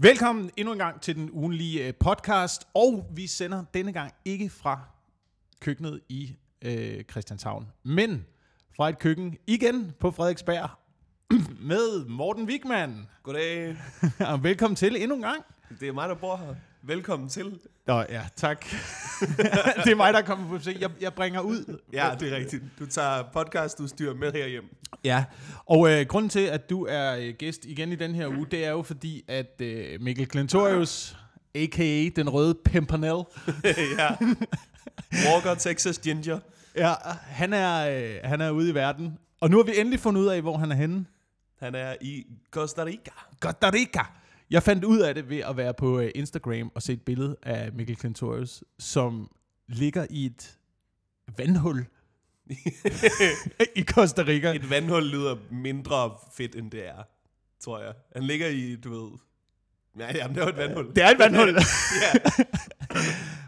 Velkommen endnu en gang til den ugenlige øh, podcast, og vi sender denne gang ikke fra køkkenet i øh, Christianshavn, men fra et køkken igen på Frederiksberg med Morten Wigman. Goddag. Og velkommen til endnu en gang. Det er mig, der bor her. Velkommen til. Nå ja, tak. det er mig, der kommer på besøg. Jeg, jeg bringer ud. Ja, det er rigtigt. Du tager podcastudstyr med herhjem. Ja, og øh, grunden til, at du er øh, gæst igen i den her uge, det er jo fordi, at øh, Mikkel Klentorius, a.k.a. den røde Pimpernel, ja. Walker, Texas Ginger. ja, han, er, øh, han er ude i verden. Og nu har vi endelig fundet ud af, hvor han er henne. Han er i Costa Rica. Costa Rica. Jeg fandt ud af det ved at være på øh, Instagram og se et billede af Mikkel Klentorius, som ligger i et vandhul i Costa Rica. Et vandhul lyder mindre fedt, end det er, tror jeg. Han ligger i, du ved... Ja, jamen, det er jo et vandhul. Det er et vandhul. ja,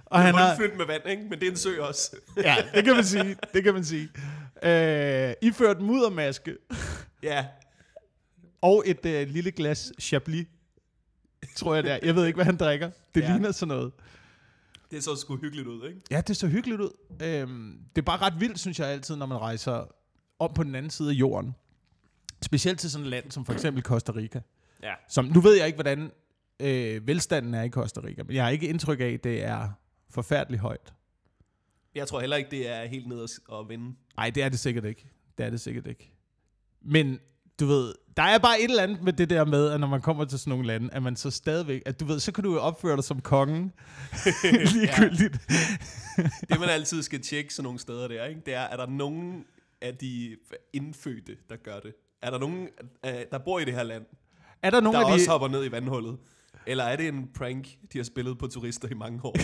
og han han har, fyldt med vand, ikke? Men det er en sø også. ja, det kan man sige. Det kan man sige. Øh, iført muddermaske ja, og et øh, lille glas Chablis, tror jeg det er. Jeg ved ikke, hvad han drikker. Det Ja. ligner sådan noget. det så sgu hyggeligt ud, ikke? Ja, det så hyggeligt ud. Øhm, det er bare ret vildt, synes jeg altid, når man rejser om på den anden side af jorden. Specielt til sådan et land som for eksempel Costa Rica. Ja. Som, nu ved jeg ikke, hvordan øh, velstanden er i Costa Rica, men jeg har ikke indtryk af, at det er forfærdeligt højt. Jeg tror heller ikke, det er helt ned at vinde. Nej, det er det sikkert ikke. Det er det sikkert ikke. Men du ved, der er bare et eller andet med det der med, at når man kommer til sådan nogle lande, at man så stadigvæk, at du ved, så kan du jo opføre dig som kongen. Ligegyldigt. Det man altid skal tjekke sådan nogle steder der, ikke? det er, er der nogen af de indfødte, der gør det? Er der nogen, øh, der bor i det her land, Er der nogle der af de... også hopper ned i vandhullet? Eller er det en prank, de har spillet på turister i mange år?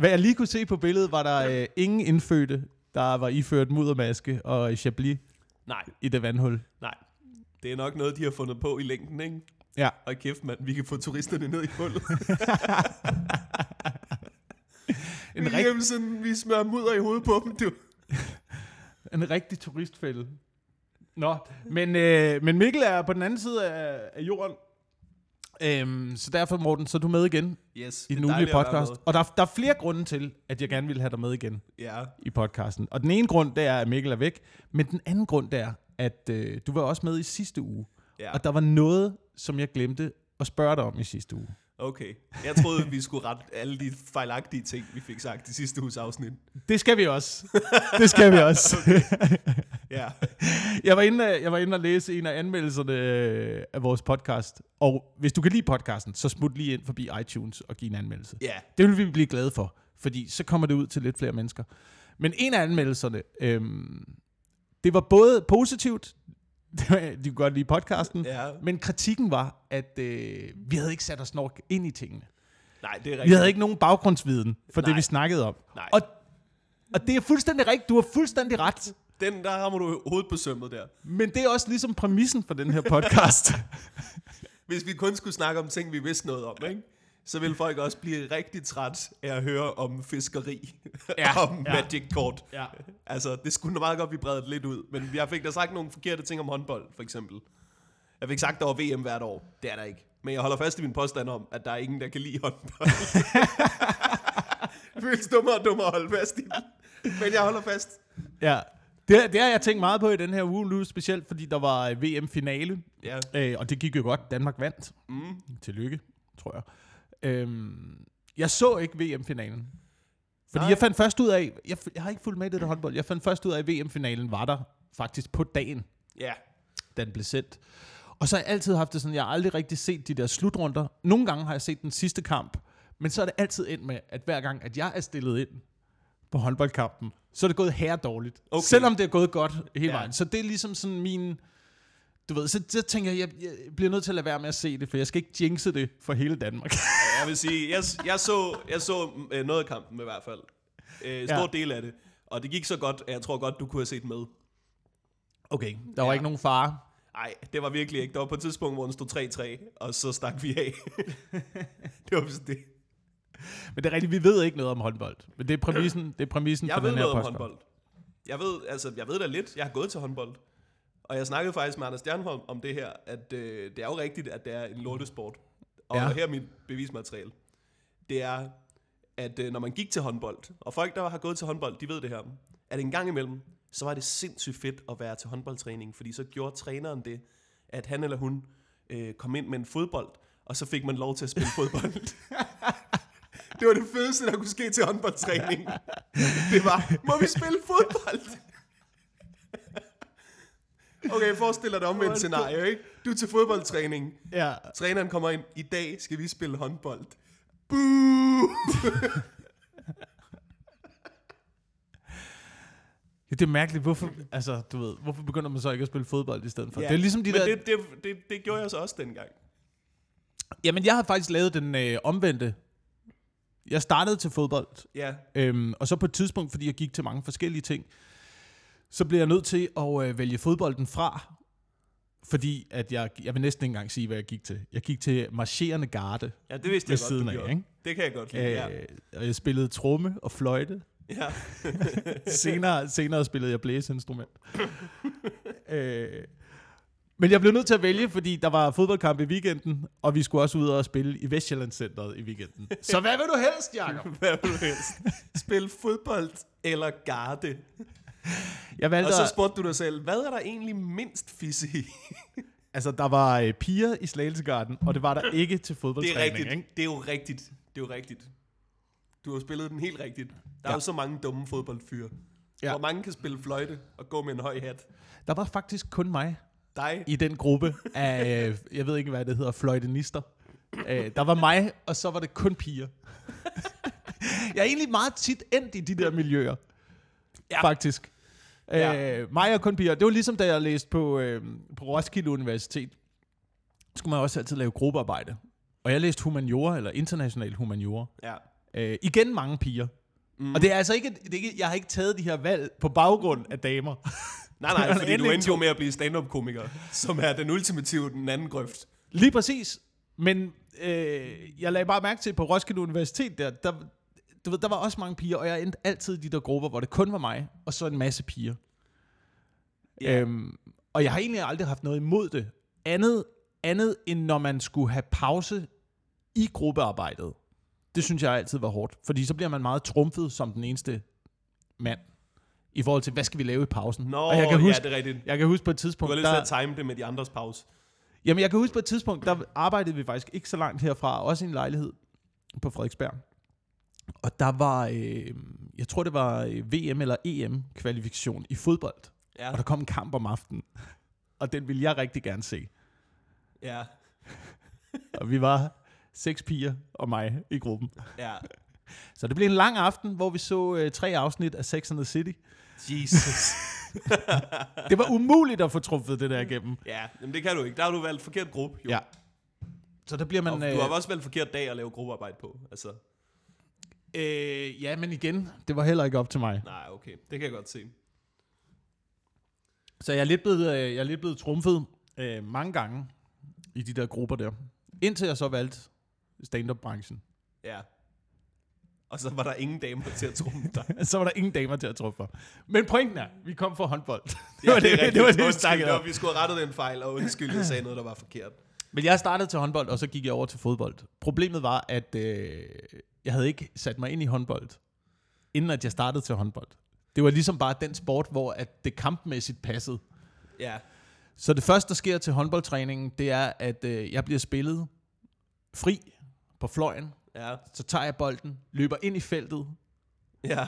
Hvad jeg lige kunne se på billedet, var der øh, ingen indfødte, der var iført muddermaske og chablis nej, i det vandhul. nej. Det er nok noget, de har fundet på i længden, ikke? Ja. Og kæft, mand, vi kan få turisterne ned i hullet. En, vi, sådan, vi smører mudder i hovedet på dem, du. en rigtig turistfælde. Nå, men, øh, men Mikkel er på den anden side af, af jorden. Øhm, så derfor, Morten, så er du med igen Yes, i den ugenlige podcast. Og der, der er flere grunde til, at jeg gerne vil have dig med igen Ja, i podcasten. Og den ene grund, det er, at Mikkel er væk. Men den anden grund, det er, at øh, du var også med i sidste uge. ja. Og der var noget, som jeg glemte at spørge dig om i sidste uge. Okay. Jeg troede, vi skulle rette alle de fejlagtige ting, vi fik sagt i sidste uges afsnit. Det skal vi også. Det skal vi også. Ja. jeg, var inde, jeg var inde og læse en af anmeldelserne øh, af vores podcast. Og hvis du kan lide podcasten, så smut lige ind forbi iTunes og giv en anmeldelse. Ja. Det vil vi blive glade for, fordi så kommer det ud til lidt flere mennesker. Men en af anmeldelserne, øhm, det var både positivt, de kunne godt lide podcasten, Ja. men kritikken var, at øh, vi havde ikke sat os nok ind i tingene. Nej, det er Vi rigtigt. havde ikke nogen baggrundsviden for Nej. det, vi snakkede om. Nej. Og, og det er fuldstændig rigtigt. Du har fuldstændig ret. Den, der rammer du hovedet på sømmet der. Men det er også ligesom præmissen for den her podcast. Hvis vi kun skulle snakke om ting, vi vidste noget om, ikke? så ville folk også blive rigtig træt af at høre om fiskeri, Ja, om ja. Magic Kort. ja. Altså, det skulle meget godt, vi bredte lidt ud. Men jeg fik da sagt nogle forkerte ting om håndbold, for eksempel. Jeg fik sagt, der var VM hvert år. Det er der ikke. Men jeg holder fast i min påstand om, at der er ingen, der kan lide håndbold. det føles dummere og dummere at holde fast i. Men jeg holder fast. ja. Det, det har jeg tænkt meget på i den her uge nu, specielt fordi der var øh, VM-finale, Ja. øh, og det gik jo godt. Danmark vandt. Mm. Tillykke, tror jeg. Øhm, jeg så ikke VM-finalen. Fordi Nej. jeg fandt først ud af, jeg, jeg har ikke fulgt med i det der håndbold, jeg fandt først ud af, at VM-finalen var der faktisk på dagen, Ja. da den blev sendt. Og så har jeg altid haft det sådan, jeg har aldrig rigtig set de der slutrunder. Nogle gange har jeg set den sidste kamp, men så er det altid endt med, at hver gang, at jeg er stillet ind på håndboldkampen, så er det gået her dårligt. Okay. Selvom det er gået godt hele Ja. vejen. Så det er ligesom sådan min... Du ved, så, så tænker jeg, jeg, jeg bliver nødt til at lade være med at se det, for jeg skal ikke jinxe det for hele Danmark. Jeg vil sige, jeg, jeg så, jeg så øh, noget af kampen i hvert fald. Øh, stor Ja. del af det. Og det gik så godt, at jeg tror godt, du kunne have set med. Okay, der var Ja. ikke nogen fare. Nej, det var virkelig ikke. Der var på et tidspunkt, hvor den stod 3-3, og så stak vi af. det var sådan det. Men det er rigtigt, vi ved ikke noget om håndbold. Men det er præmissen, det er præmissen Jeg for ved den her noget om podcast. håndbold. Jeg ved, altså, jeg ved da lidt. Jeg har gået til håndbold. Og jeg snakkede faktisk med Anders Stjernholm om det her, at øh, det er jo rigtigt, at det er en lortesport. Og ja. her er mit bevismateriale. Det er, at øh, når man gik til håndbold, og folk, der har gået til håndbold, de ved det her, at en gang imellem, så var det sindssygt fedt at være til håndboldtræning, fordi så gjorde træneren det, at han eller hun øh, kom ind med en fodbold, og så fik man lov til at spille fodbold. det var det fedeste, der kunne ske til håndboldtræning. Det var, må vi spille fodbold? Okay, forestil dig det omvendt scenarie, ikke? Du er til fodboldtræning. Ja. Træneren kommer ind. I dag skal vi spille håndbold. Boo! Det er mærkeligt, hvorfor, altså, du ved, hvorfor begynder man så ikke at spille fodbold i stedet for? det er ligesom de men der... Det, det, det, det gjorde jeg så også dengang. Jamen, jeg har faktisk lavet den øh, omvendte. Jeg startede til fodbold, Ja, øhm, og så på et tidspunkt, fordi jeg gik til mange forskellige ting, så blev jeg nødt til at øh, vælge fodbolden fra, fordi at jeg, jeg vil næsten ikke engang sige, hvad jeg gik til. Jeg gik til marcherende garde ja det vidste jeg godt, siden af, gjorde. ikke? Det kan jeg godt lide, ja. Øh, og jeg spillede tromme og fløjte. ja. senere, senere spillede jeg blæseinstrument. øh, men jeg blev nødt til at vælge, fordi der var fodboldkamp i weekenden, og vi skulle også ud og spille i Vestjyllandscenteret i weekenden. Så hvad vil du helst, Jacob? Hvad vil du helst? Spil fodbold eller garde? Jeg valgte, Og så spurgte du dig selv, hvad er der egentlig mindst fisse i? altså der var øh, piger i Slagelsegarden, og det var der ikke til Det fodboldtræning. er rigtigt. Ikke? Det er jo rigtigt. Det er jo rigtigt. Du har spillet den helt rigtigt. Der er Ja. jo så mange dumme fodboldfyre. Ja. Hvor mange kan spille fløjte og gå med en høj hat? Der var faktisk kun mig Dig? i den gruppe af, øh, jeg ved ikke hvad det hedder, fløjtenister. Øh, der var mig, og så var det kun piger. jeg er egentlig meget tit endt i de der miljøer. Ja. Faktisk. Ja. Øh, mig og kun piger. Det var ligesom, da jeg læste på, øh, på Roskilde Universitet. Så skulle man også altid lave gruppearbejde. Og jeg læste humaniora, eller international humaniora. Ja. Øh, igen mange piger. Mm. Og det er altså ikke, det er ikke, jeg har ikke taget de her valg på baggrund af damer. Nej, nej, fordi du endte jo med at blive stand-up-komiker, som er den ultimative, den anden grøft. Lige præcis. Men øh, jeg lagde bare mærke til, på Roskilde Universitet, der, der, du ved, der var også mange piger, og jeg endte altid i de der grupper, hvor det kun var mig, og så en masse piger. Ja. Øhm, og jeg har egentlig aldrig haft noget imod det. Andet, andet end når man skulle have pause i gruppearbejdet. Det synes jeg altid var hårdt. Fordi så bliver man meget trumfet som den eneste mand. I forhold til, hvad skal vi lave i pausen? Nå, og jeg kan huske, ja, det er rigtigt. jeg kan huske på et Du tidspunkt, har lyst der, til at time det med de andres pause. Jamen, jeg kan huske på et tidspunkt, der arbejdede vi faktisk ikke så langt herfra, også i en lejlighed på Frederiksberg. Og der var, øh, jeg tror det var øh, VM eller EM-kvalifikation i fodbold. Ja. Og der kom en kamp om aftenen. Og den ville jeg rigtig gerne se. Ja. Og vi var seks piger og mig i gruppen. Ja. Så det blev en lang aften, hvor vi så øh, tre afsnit af Sex and the City. Jesus. Det var umuligt at få trumfet det der igennem. ja, men det kan du ikke. Der har du valgt forkert gruppe, jo. Ja. Så der bliver man... Og du har også valgt forkert dag at lave gruppearbejde på. Altså, øh, ja, men igen, det var heller ikke op til mig. nej, okay. Det kan jeg godt se. Så jeg er lidt blevet, øh, jeg er lidt blevet trumfet øh, mange gange i de der grupper der. Indtil jeg så valgte stand-up-branchen. Ja. Og så var der ingen damer til at trumpe dig. så var der ingen damer til at trumfe for. Men pointen er, vi kom fra håndbold. det Ja, var det, det, rigtigt. det, var det vi Undskyld, var- Vi skulle have rettet den fejl, og undskyld, jeg sagde noget, der var forkert. Men jeg startede til håndbold, og så gik jeg over til fodbold. Problemet var, at øh, jeg havde ikke sat mig ind i håndbold, inden at jeg startede til håndbold. Det var ligesom bare den sport, hvor at det kampmæssigt passede. Ja. Så det første, der sker til håndboldtræningen, det er, at øh, jeg bliver spillet fri på fløjen. Ja. Så tager jeg bolden, løber ind i feltet Ja.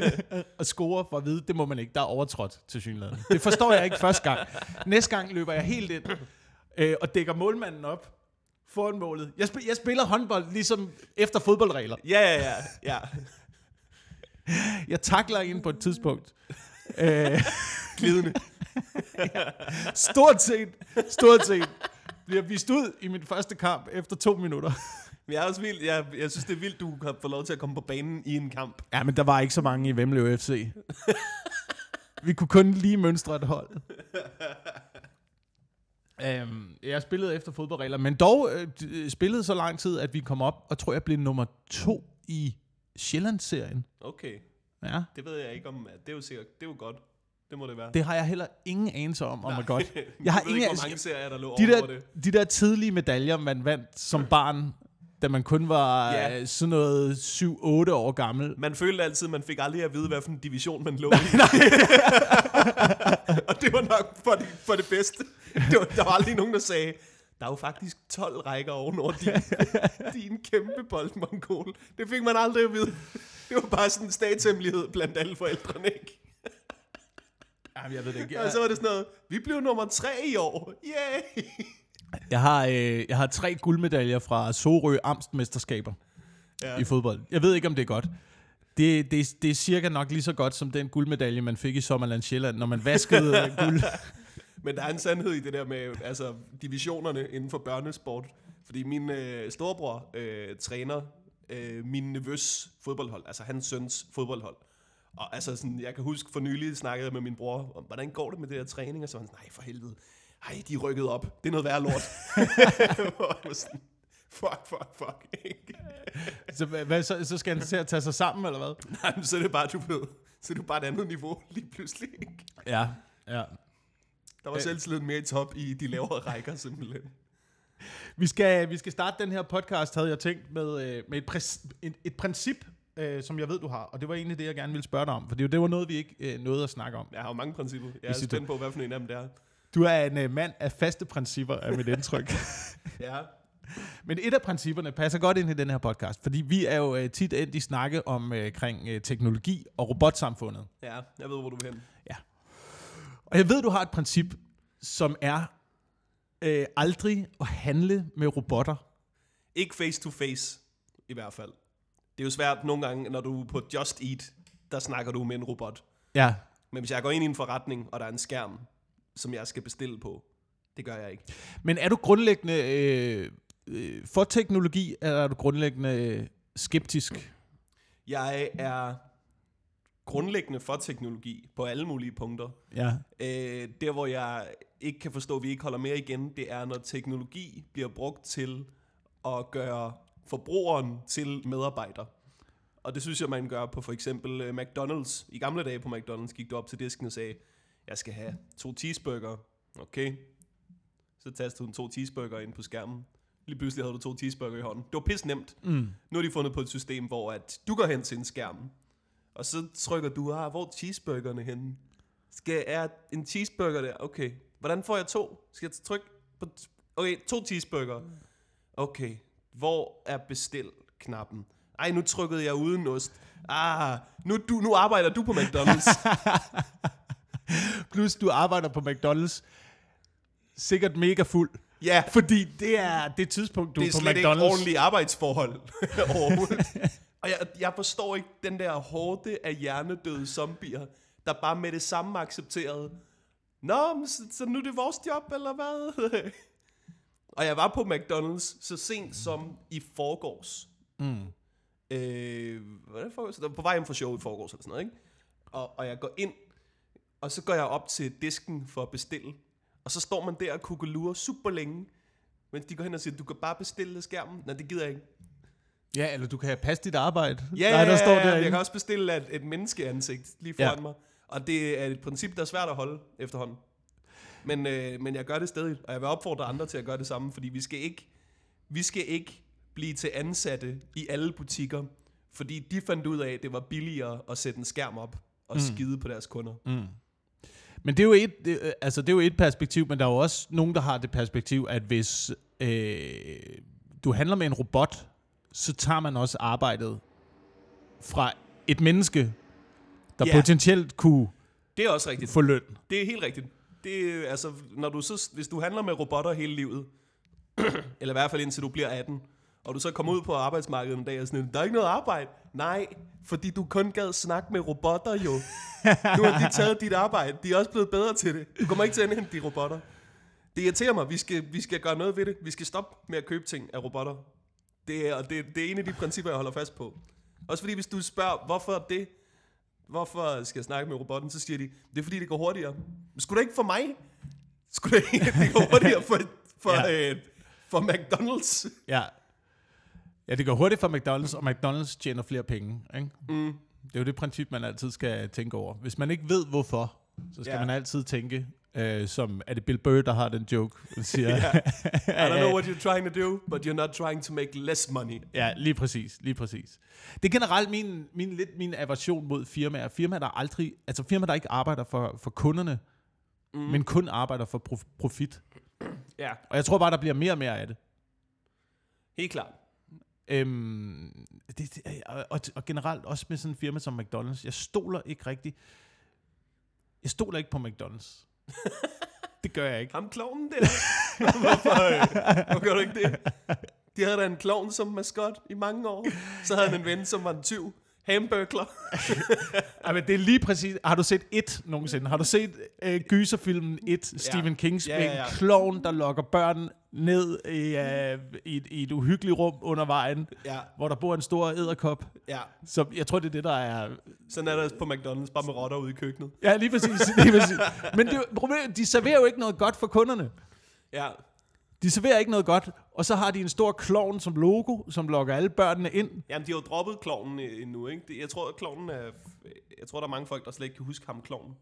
og scorer for at vide, det må man ikke, der er overtrådt til synligheden. Det forstår jeg ikke første gang. Næste gang løber jeg helt ind øh, og dækker målmanden op foran målet. Jeg, sp- jeg spiller håndbold ligesom efter fodboldregler. Ja, ja, ja. ja. Jeg takler en på et tidspunkt. Øh, Glidende. stort set, stort set bliver vist ud i min første kamp efter to minutter. Men jeg er også vild. Jeg, jeg synes, det er vildt, du kan få lov til at komme på banen i en kamp. Ja, men der var ikke så mange i Vemlev FC. Vi kunne kun lige mønstre et hold. Um, jeg spillede efter fodboldregler, men dog øh, d- spillede så lang tid, at vi kom op, og tror jeg blev nummer to i Sjællandsserien. Okay. Ja. Det ved jeg ikke om. at Det er jo sikkert. Det er jo godt. Det må det være. Det har jeg heller ingen anelse om, om er godt. Jeg har ingen ikke, anelse- hvor mange serier, der lå De over der, det. de der tidlige medaljer, man vandt som barn, da man kun var Ja. ja. sådan noget 7-8 år gammel. Man følte altid, man fik aldrig at vide, hvad for en division man lå i. og det var nok for det, for det bedste. Det var, der var aldrig nogen, der sagde, der er jo faktisk 12 rækker ovenover din, din kæmpe boldmongol. Det fik man aldrig at vide. Det var bare sådan en statshemmelighed blandt alle forældrene, ikke? Jamen, jeg ved det ikke. Og så var det sådan noget, vi blev nummer tre i år. Yay! Jeg har, øh, jeg har tre guldmedaljer fra Sorø Amstmesterskaber Ja. i fodbold. Jeg ved ikke, om det er godt. Det, det, det er cirka nok lige så godt som den guldmedalje, man fik i Sommerland Sjælland, når man vaskede guld. Men der er en sandhed i det der med altså, divisionerne inden for børnesport. Fordi min øh, storebror øh, træner øh, min nevøs fodboldhold, altså hans søns fodboldhold. Og altså sådan, jeg kan huske for nylig snakkede jeg med min bror om, hvordan går det med det der træning? Og så var han sådan, nej for helvede, ej de er rykket op, det er noget værre lort. Fuck, fuck, fuck. Så, hvad- så, så skal han til at tage sig sammen, eller hvad? nej, men så er det bare, du ved, så er det bare et andet niveau lige pludselig. Ikke? Ja, ja. Der var Øh. selvtilliden mere i top i de lavere rækker simpelthen. Vi skal, vi skal starte den her podcast, havde jeg tænkt, med, øh, med et, præs, et, et princip, øh, som jeg ved, du har. Og det var egentlig det, jeg gerne ville spørge dig om. For det, det var noget, vi ikke øh, nåede at snakke om. Jeg har jo mange principper. Jeg er spændt på, hvad for en af dem det er. Du er en øh, mand af faste principper, er mit indtryk. Ja. Men et af principperne passer godt ind i den her podcast, fordi vi er jo øh, tit endt i snakke om øh, kring øh, teknologi og robotsamfundet. Ja, jeg ved, hvor du vil hen. Og jeg ved, du har et princip, som er øh, aldrig at handle med robotter. Ikke face to face, i hvert fald. Det er jo svært nogle gange, når du er på Just Eat, der snakker du med en robot. Ja. Men hvis jeg går ind i en forretning, og der er en skærm, som jeg skal bestille på, det gør jeg ikke. Men er du grundlæggende øh, øh, for teknologi, eller er du grundlæggende øh, skeptisk? Jeg er grundlæggende for teknologi på alle mulige punkter. Ja. Øh, der, hvor jeg ikke kan forstå, at vi ikke holder mere igen, det er, når teknologi bliver brugt til at gøre forbrugeren til medarbejder. Og det synes jeg, man gør på for eksempel øh, McDonald's. I gamle dage på McDonald's gik du op til disken og sagde, jeg skal have to cheeseburger. Okay. Så tastede du to cheeseburger ind på skærmen. Lige pludselig havde du to cheeseburger i hånden. Det var pisse nemt. Mm. Nu har de fundet på et system, hvor at du går hen til en skærm, og så trykker du, ah, hvor er cheeseburgerne henne? Skal er en cheeseburger der? Okay. Hvordan får jeg to? Skal jeg trykke på... Okay, to cheeseburger. Okay. Hvor er bestil-knappen? Ej, nu trykkede jeg uden ost. Ah, nu, du, nu arbejder du på McDonald's. Plus, du arbejder på McDonald's. Sikkert mega fuld. ja, Fordi det er det tidspunkt, du det er er på slet McDonald's. ikke ordentlige arbejdsforhold overhovedet. Og jeg, jeg forstår ikke den der hårde af hjernedøde zombier, der bare med det samme accepterede. Nå, så, så nu er det vores job, eller hvad? og jeg var på McDonald's så sent som i forgårs. Mm. Øh, hvordan forgårs? Der var på vej hjem fra show i forgårs eller sådan noget, ikke? Og, og jeg går ind, og så går jeg op til disken for at bestille. Og så står man der og kugelurer super længe, mens de går hen og siger, du kan bare bestille skærmen. Nej, det gider jeg ikke. Ja, eller du kan passe dit arbejde. Ja, Nej, der står ja, ja, jeg kan også bestille et, et menneskeansigt lige foran ja. mig. Og det er et princip, der er svært at holde efterhånden. Men, øh, men jeg gør det stadig, og jeg vil opfordre andre til at gøre det samme, fordi vi skal ikke, vi skal ikke blive til ansatte i alle butikker, fordi de fandt ud af, at det var billigere at sætte en skærm op og mm. skide på deres kunder. Mm. Men det er, jo et, det, øh, altså det er jo et perspektiv, men der er jo også nogen, der har det perspektiv, at hvis øh, du handler med en robot, så tager man også arbejdet fra et menneske, der Ja. potentielt kunne Det er også rigtigt. få løn. Det er helt rigtigt. Det er, altså, når du så, hvis du handler med robotter hele livet, eller i hvert fald indtil du bliver 18, og du så kommer ud på arbejdsmarkedet en dag og sådan, der er ikke noget arbejde. Nej, fordi du kun gad snakke med robotter jo. Nu har de taget dit arbejde. De er også blevet bedre til det. Du kommer ikke til at indhente de robotter. Det irriterer mig. Vi skal, vi skal gøre noget ved det. Vi skal stoppe med at købe ting af robotter. Det er, og det, det er en af de principper, jeg holder fast på. Også fordi, hvis du spørger, hvorfor det, hvorfor skal jeg snakke med robotten, så siger de, det er fordi, det går hurtigere. Men skulle det ikke for mig? Skulle det ikke det går hurtigere for, for, ja. øh, for McDonald's? Ja. Ja, det går hurtigt for McDonald's, og McDonald's tjener flere penge. Ikke? Mm. Det er jo det princip, man altid skal tænke over. Hvis man ikke ved, hvorfor, så skal Ja. man altid tænke, øh, som er det Bill Burr, der har den joke, han siger, Ja. I don't know what you're trying to do, but you're not trying to make less money. Ja, lige præcis, lige præcis. Det er generelt min, min, lidt min aversion mod firmaer. Firmaer, der aldrig, altså firmaer, der ikke arbejder for, for kunderne, mm. men kun arbejder for prof, profit. Ja, Og jeg tror bare, der bliver mere og mere af det. helt klart. Øhm, det, det øh, og, og, og generelt også med sådan en firma som McDonald's. Jeg stoler ikke rigtig. Jeg stoler ikke på McDonald's. det gør jeg ikke. Ham kloven der. Hvorfor, øh, hvorfor gør du ikke det? De havde da en klovn som maskot i mange år. Så havde han en ven, som var en tyv. Hamburglar. Ej, men det er lige præcis... Har du set et nogensinde? Har du set øh, gyserfilmen et Stephen Kings Ja, med ja, ja. en klovn, der lokker børn ned i, øh, i, et, i et uhyggeligt rum under vejen, Ja, hvor der bor en stor æderkop? ja. Så jeg tror, det er det, der er... Sådan er der på McDonald's, bare med rotter ude i køkkenet. Ja, lige præcis. Lige præcis. Men det, problemet, de serverer jo ikke noget godt for kunderne. Ja, De serverer ikke noget godt, og så har de en stor klovn som logo, som lokker alle børnene ind. Jamen, de har jo droppet klovnen endnu, ikke? Jeg tror, at klovnen er... Jeg tror, der er mange folk, der slet ikke kan huske ham, klovnen.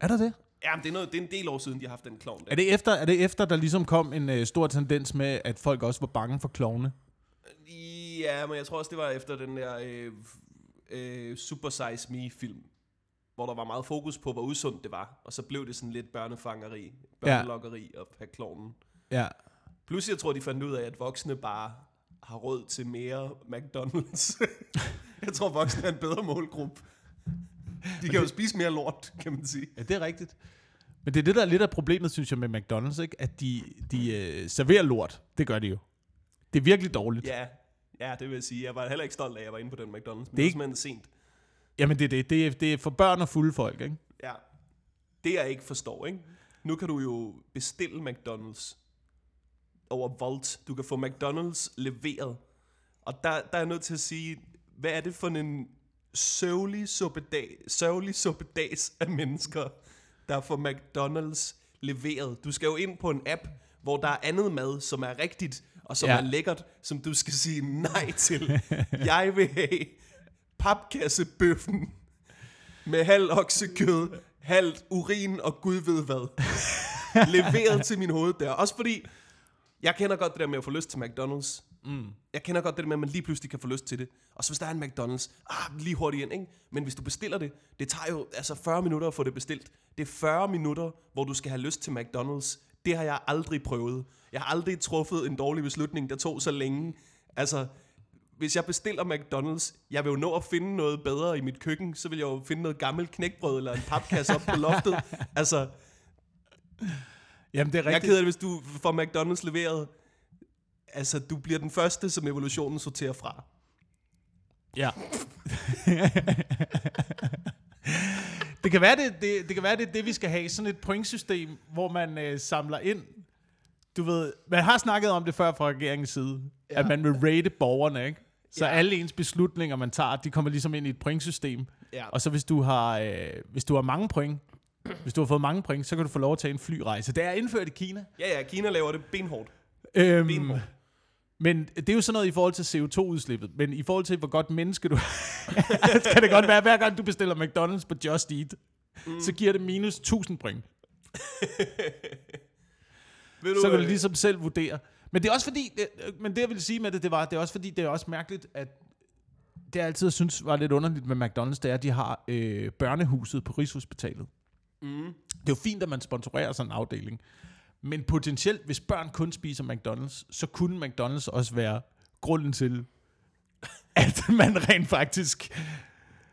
Er der det? Jamen, det er, noget, det er en del år siden, de har haft den klovn der. Er det efter, er det efter der ligesom kom en øh, stor tendens med, at folk også var bange for klovne? Ja, men jeg tror også, det var efter den der øh, øh, Super Size Me-film, hvor der var meget fokus på, hvor usundt det var. Og så blev det sådan lidt børnefangeri, børnelokkeri ja. at have klovnen. Ja. Plus, jeg tror, de fandt ud af, at voksne bare har råd til mere McDonald's. jeg tror, voksne er en bedre målgruppe. De kan jo spise mere lort, kan man sige. Ja, det er rigtigt. Men det er det, der er lidt af problemet, synes jeg, med McDonald's, ikke? at de, de øh, serverer lort. Det gør de jo. Det er virkelig dårligt. Ja, ja, det vil jeg sige. Jeg var heller ikke stolt af, at jeg var inde på den McDonald's. Men det, er det er ikke- simpelthen sent. Jamen, det er det. Det er, det er for børn og fulde folk, ikke? Ja. Det jeg ikke forstår, ikke? Nu kan du jo bestille McDonald's over Volt. Du kan få McDonald's leveret. Og der, der er jeg nødt til at sige, hvad er det for en sørgelig suppedag, sørgelig suppedags af mennesker, der får McDonald's leveret. Du skal jo ind på en app, hvor der er andet mad, som er rigtigt, og som Ja. ja. er lækkert, som du skal sige nej til. jeg vil have papkassebøffen med halv oksekød, halvt urin og gud ved hvad. Leveret til min hoveddør. Også fordi, jeg kender godt det der med at få lyst til McDonald's. Mm. Jeg kender godt det der med, at man lige pludselig kan få lyst til det. Og så hvis der er en McDonald's, ah, lige hurtigt ind, ikke? Men hvis du bestiller det, det tager jo altså 40 minutter at få det bestilt. Det er 40 minutter, hvor du skal have lyst til McDonald's. Det har jeg aldrig prøvet. Jeg har aldrig truffet en dårlig beslutning, der tog så længe. Altså, hvis jeg bestiller McDonald's, jeg vil jo nå at finde noget bedre i mit køkken, så vil jeg jo finde noget gammelt knækbrød eller en papkasse op på loftet. Altså, Jamen, det er jeg er rigtigt. ked af det, hvis du får McDonald's leveret. Altså, du bliver den første, som evolutionen sorterer fra. Ja. det kan være, det, det, det kan være, det er det, vi skal have. Sådan et pointsystem, hvor man øh, samler ind. Du ved, man har snakket om det før fra regeringens side, ja. At man vil rate borgerne, ikke? Så. Ja. alle ens beslutninger, man tager, de kommer ligesom ind i et pointsystem. Ja. Og så hvis du har, øh, hvis du har mange point, hvis du har fået mange point, så kan du få lov at tage en flyrejse. Det er indført i Kina. Ja, ja, Kina laver det benhårdt. Øhm, Benhårdt. men det er jo sådan noget i forhold til CO2-udslippet. Men i forhold til, hvor godt menneske du er, kan det godt være, hver gang du bestiller McDonald's på Just Eat, mm. så giver det minus 1000 point. Ved Så kan du øh, ligesom selv vurdere. Men det er også fordi, det, men det jeg vil sige med det, det var, det er også fordi, det er også mærkeligt, at det jeg altid synes var lidt underligt med McDonald's, det er, at de har øh, børnehuset på Rigshospitalet. Mm. Det er jo fint, at man sponsorerer sådan en afdeling. Men potentielt, hvis børn kun spiser McDonald's, så kunne McDonald's også være grunden til, at man rent faktisk,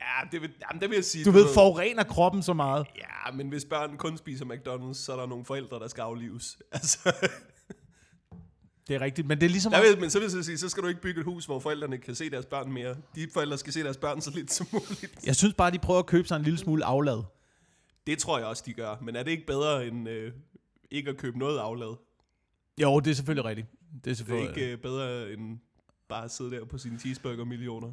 Ja, det vil, jamen, det vil jeg sige. du ved, forurener kroppen så meget. Ja, men hvis børn kun spiser McDonald's, så er der nogle forældre, der skal aflives. Altså, Det er rigtigt, men det er ligesom... der vil, men så vil jeg sige, så skal du ikke bygge et hus, hvor forældrene kan se deres børn mere. De forældre skal se deres børn så lidt som muligt. Jeg synes bare, de prøver at købe sig en lille smule aflad. Det tror jeg også, de gør. Men er det ikke bedre end øh, ikke at købe noget aflad? Jo, det er selvfølgelig rigtigt. Det er Det er selvfølgelig... ikke øh, bedre end bare at sidde der på sine cheeseburger-millioner.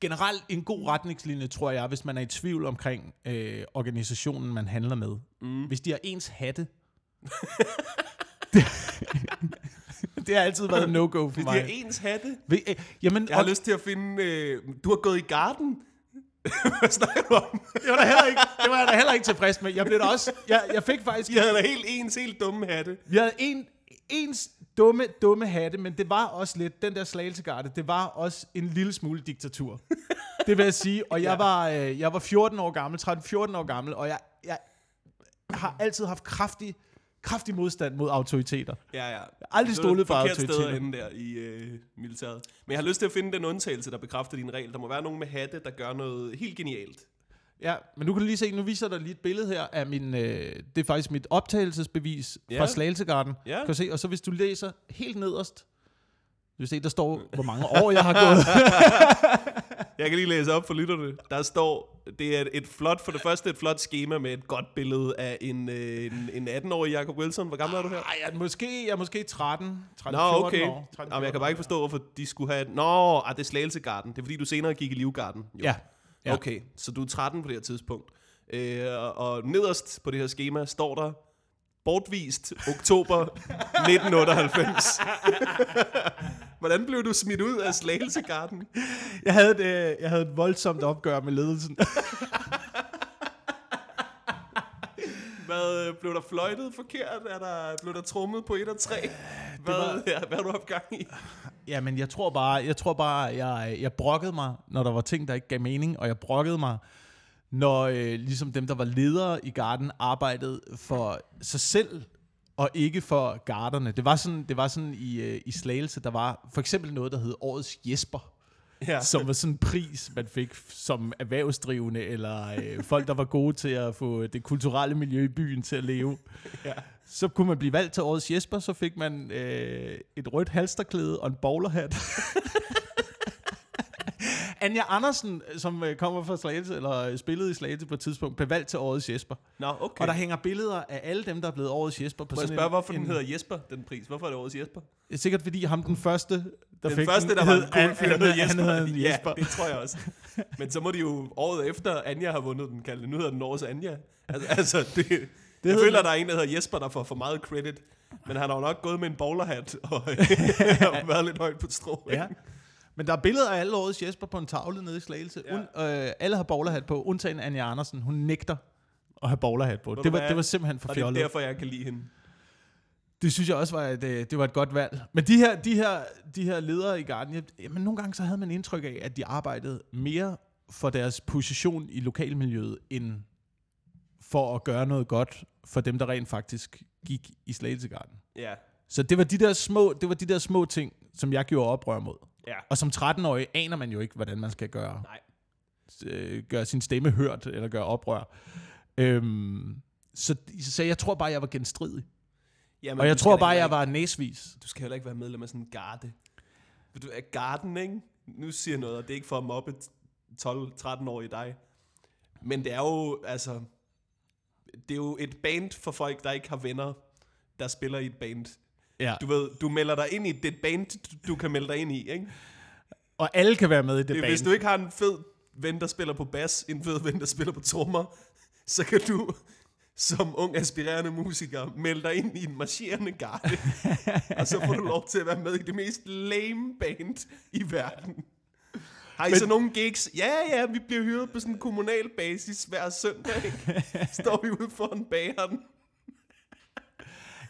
Generelt en god retningslinje, tror jeg, hvis man er i tvivl omkring øh, organisationen, man handler med. Mm. Hvis de har ens hatte. det, det har altid været no-go for Hvis de mig. har ens hatte, Ved, øh, jamen, jeg har og- lyst til at finde... Øh, du har gået i garden. Hvad snakker du om? Det var, da heller ikke, det var jeg da heller ikke tilfreds med. Jeg blev da også... Jeg, jeg fik faktisk... I havde da helt ens, helt dumme hatte. Vi havde en, ens dumme, dumme hatte, men det var også lidt, den der slagelsegarde, det var også en lille smule diktatur. Det vil jeg sige. Og jeg, Ja. var, øh, jeg var 14 år gammel, 13-14 år gammel, og jeg, jeg har altid haft kraftig, kraftig modstand mod autoriteter. Ja, ja. aldrig Så er stolet på sted autoriteter. at ende der i øh, militæret. Men jeg har lyst til at finde den undtagelse, der bekræfter din regel. Der må være nogen med hatte, der gør noget helt genialt. Ja, men nu kan du lige se, nu viser der lige et billede her af min, øh, det er faktisk mit optagelsesbevis Ja. fra Slagelsegarden. Ja. Kan du se, og så hvis du læser helt nederst, du vil se, der står, hvor mange år jeg har gået. Jeg kan lige læse op for lytterne. Der står, det er et, flot, for det første et flot schema med et godt billede af en, øh, en, en 18-årig Jacob Wilson. Hvor gammel er du her? Ej, jeg er måske, jeg er måske 13, 13 Nå, 14 okay. år. 13, Jamen, jeg kan bare ikke forstå, hvorfor de skulle have... Nå, ah, det er Slagelsegarden. Det er fordi, du senere gik i Livgarden. Jo. Ja. ja. Okay, så du er 13 på det her tidspunkt. Øh, og, og nederst på det her schema står der, bortvist oktober 1998. Hvordan blev du smidt ud af Slagelsegarden? Jeg havde, et, øh, jeg havde et voldsomt opgør med ledelsen. Hvad, øh, blev der fløjtet forkert? Er der, blev der trummet på 1 og 3? Hvad, var- ja, hvad har du haft gang i? Ja, men jeg tror bare, jeg tror bare, jeg, jeg brokkede mig, når der var ting, der ikke gav mening, og jeg brokkede mig, når øh, ligesom dem, der var ledere i garden, arbejdede for sig selv, og ikke for garderne. Det var sådan, det var sådan i, øh, i Slagelse, der var for eksempel noget, der hed Årets Jesper, Ja. som var sådan en pris, man fik som erhvervsdrivende, eller øh, folk, der var gode til at få det kulturelle miljø i byen til at leve. Ja. Så kunne man blive valgt til årets Jesper, så fik man øh, et rødt halsterklæde og en bowlerhat. Anja Andersen, som øh, kommer fra Slagelse, eller øh, spillede i Slagelse på et tidspunkt, blev valgt til årets Jesper. Nå, okay. Og der hænger billeder af alle dem, der er blevet årets Jesper. På Må jeg spørge, en, hvorfor en, den hedder Jesper, den pris? Hvorfor er det årets Jesper? Sikkert fordi ham den første, der Den fik første, der var en cool fyr, han, Jesper. han hed en Jesper. Ja, det tror jeg også. Men så må de jo året efter, Anja har vundet den, kalde. Nu hedder den årets Anja. Altså, altså det, det jeg føler, der er en, der hedder Jesper, der får for meget credit. Men han har jo nok gået med en bowlerhat og været lidt højt på strå. Ja. Men der er billeder af alle årets Jesper på en tavle nede i Slagelse. Ja. Ja. Un, øh, alle har bowlerhat på, undtagen Anja Andersen. Hun nægter at have bowlerhat på. Det var, hvad? det var simpelthen for Og det er fjollet. derfor, jeg kan lide hende. Det synes jeg også var et, øh, det var et godt valg. Men de her, de her, de her ledere i Garden, jamen nogle gange så havde man indtryk af, at de arbejdede mere for deres position i lokalmiljøet, end for at gøre noget godt for dem, der rent faktisk gik i Slagelse Garden. Ja. Så det var de der små, det var de der små ting, som jeg gjorde oprør mod. Ja. Og som 13-årig aner man jo ikke, hvordan man skal gøre, Nej. øh, gøre sin stemme hørt, eller gøre oprør. Øhm, så, så jeg tror bare, jeg var genstridig. Jamen, Og jeg tror bare, jeg ikke- var næsvis. Du skal heller ikke være medlem af sådan en garde. Du er garden, ikke? Nu siger jeg noget, og det er ikke for at mobbe 12-13 år i dig. Men det er jo, altså... Det er jo et band for folk, der ikke har venner, der spiller i et band. Ja. Du ved, du melder dig ind i det band, du- du kan melde dig ind i, ikke? Og alle kan være med i det, band. hvis du ikke har en fed ven, der spiller på bas, en fed ven, der spiller på trommer, så kan du som ung aspirerende musiker melde dig ind i en marcherende garde, og så får du lov til at være med i det mest lame band i verden. Har I Men- så nogle gigs? Ja, ja, vi bliver hyret på sådan en kommunal basis hver søndag. Står vi ude foran bageren.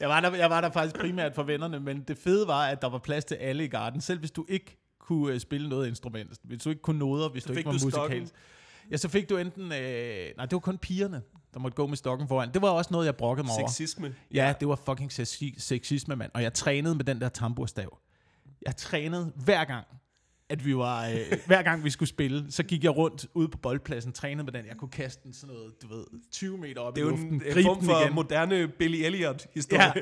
Jeg var, der, jeg var der faktisk primært for vennerne, men det fede var, at der var plads til alle i garden. Selv hvis du ikke kunne øh, spille noget instrument, hvis du ikke kunne noder, hvis Så du ikke var musikalsk. Ja, så fik du enten... Øh, nej, det var kun pigerne, der måtte gå med stokken foran. Det var også noget, jeg brokkede mig over. Sexisme. Ja, det var fucking sexi- sexisme, mand. Og jeg trænede med den der tamburstav. Jeg trænede hver gang, at vi var, øh, hver gang vi skulle spille, så gik jeg rundt ude på boldpladsen, trænede med den. Jeg kunne kaste den sådan noget, du ved, 20 meter op Det er i luften, en, en gribe form for igen. moderne Billy Elliot-historie. Ja.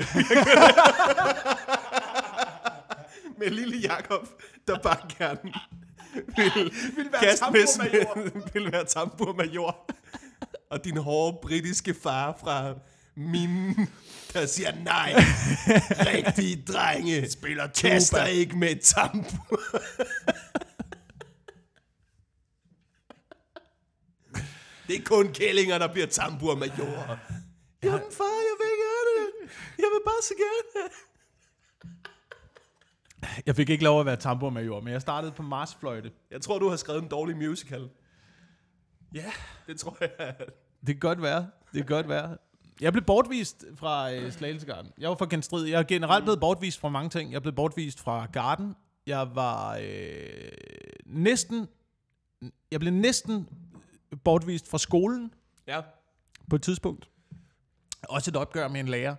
med lille Jakob, der bare gerne vil, Vil være kaste vil være tamburmajor. Og din hårde britiske far fra minen, der siger nej. Rigtige drenge Spiller kaster ikke med tambur. Det er kun kællinger, der bliver tamburmajorer. Jamen far, jeg vil gøre det. Jeg vil bare så gerne. Jeg fik ikke lov at være tamburmajor, men jeg startede på marsfløjte. Jeg tror, du har skrevet en dårlig musical. Ja, det tror jeg. Det kan godt være. Det kan godt være. Jeg blev bortvist fra øh, Slagelsegarden. Jeg var fra genstrid. Jeg er generelt blevet bortvist fra mange ting. Jeg blev bortvist fra Garden. Jeg var øh, næsten... Jeg blev næsten bortvist fra skolen Ja. på et tidspunkt. Også et opgør med en lærer.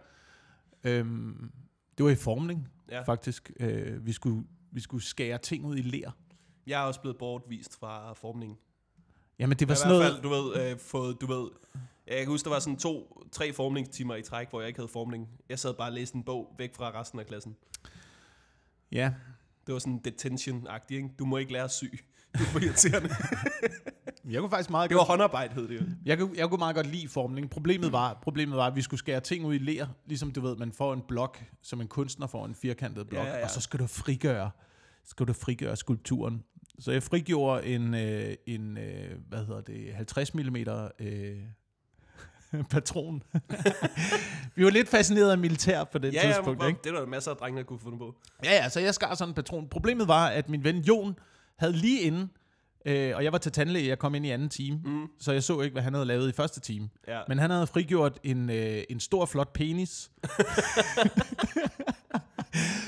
Øhm, det var i formning, Ja. ja. faktisk. Øh, vi, skulle, vi skulle skære ting ud i ler. Jeg er også blevet bortvist fra formningen. Jamen, det var Jeg sådan har i hvert noget... fald, du ved, øh, fået, du ved, jeg kan huske, der var sådan to, tre formningstimer i træk, hvor jeg ikke havde formning. Jeg sad bare og læste en bog væk fra resten af klassen. Ja, Det var sådan detention-agtigt, ikke? Du må ikke lære syg. Du er for irriterende. jeg kunne faktisk meget Det var håndarbejde, hed det jo. Jeg kunne, jeg kunne meget godt lide formning. Problemet var, problemet var, at vi skulle skære ting ud i ler, ligesom du ved, man får en blok, som en kunstner får en firkantet blok, Ja, ja, ja. og så skal du frigøre, skal du frigøre skulpturen. Så jeg frigjorde en, øh, en øh, hvad hedder det, 50 mm øh, patron. vi var lidt fascineret af militær på det Ja, tidspunkt, ja, ikke? det var der masser af drenge, der kunne finde på. Ja, ja, så jeg skar sådan en patron. Problemet var, at min ven Jon havde lige inden, øh, og jeg var til tandlæge, jeg kom ind i anden time, Mm. så jeg så ikke, hvad han havde lavet i første time. Ja. Men han havde frigjort en, øh, en stor, flot penis.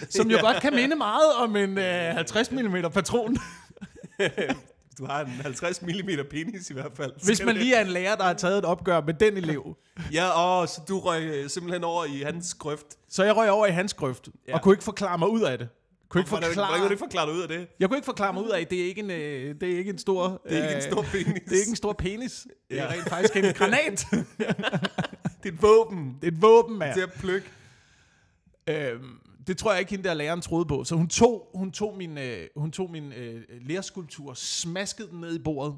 som jo Ja. godt kan minde meget om en øh, 50 mm patron. Du har en 50 mm penis i hvert fald. Hvis man lige er en lærer, der har taget et opgør med den elev. Ja, åh, så du røg øh, simpelthen over i hans grøft. Så jeg røg over i hans grøft, Ja. og kunne ikke forklare mig ud af det. Kunne ikke Hvordan, hvordan forklare, kan du ikke forklare dig ud af det? jeg kunne ikke forklare mig ud af, at det er ikke en, øh, det er ikke en stor... Det er ikke en øh, stor penis. Det er ikke en stor penis. Det er rent faktisk en granat. Det er et våben Det er et våben, mand. til at plukke. Øhm, det tror jeg ikke, hende der læreren troede på. Så hun tog, hun tog min, øh, hun tog min øh, lærerskulptur, smaskede den ned i bordet,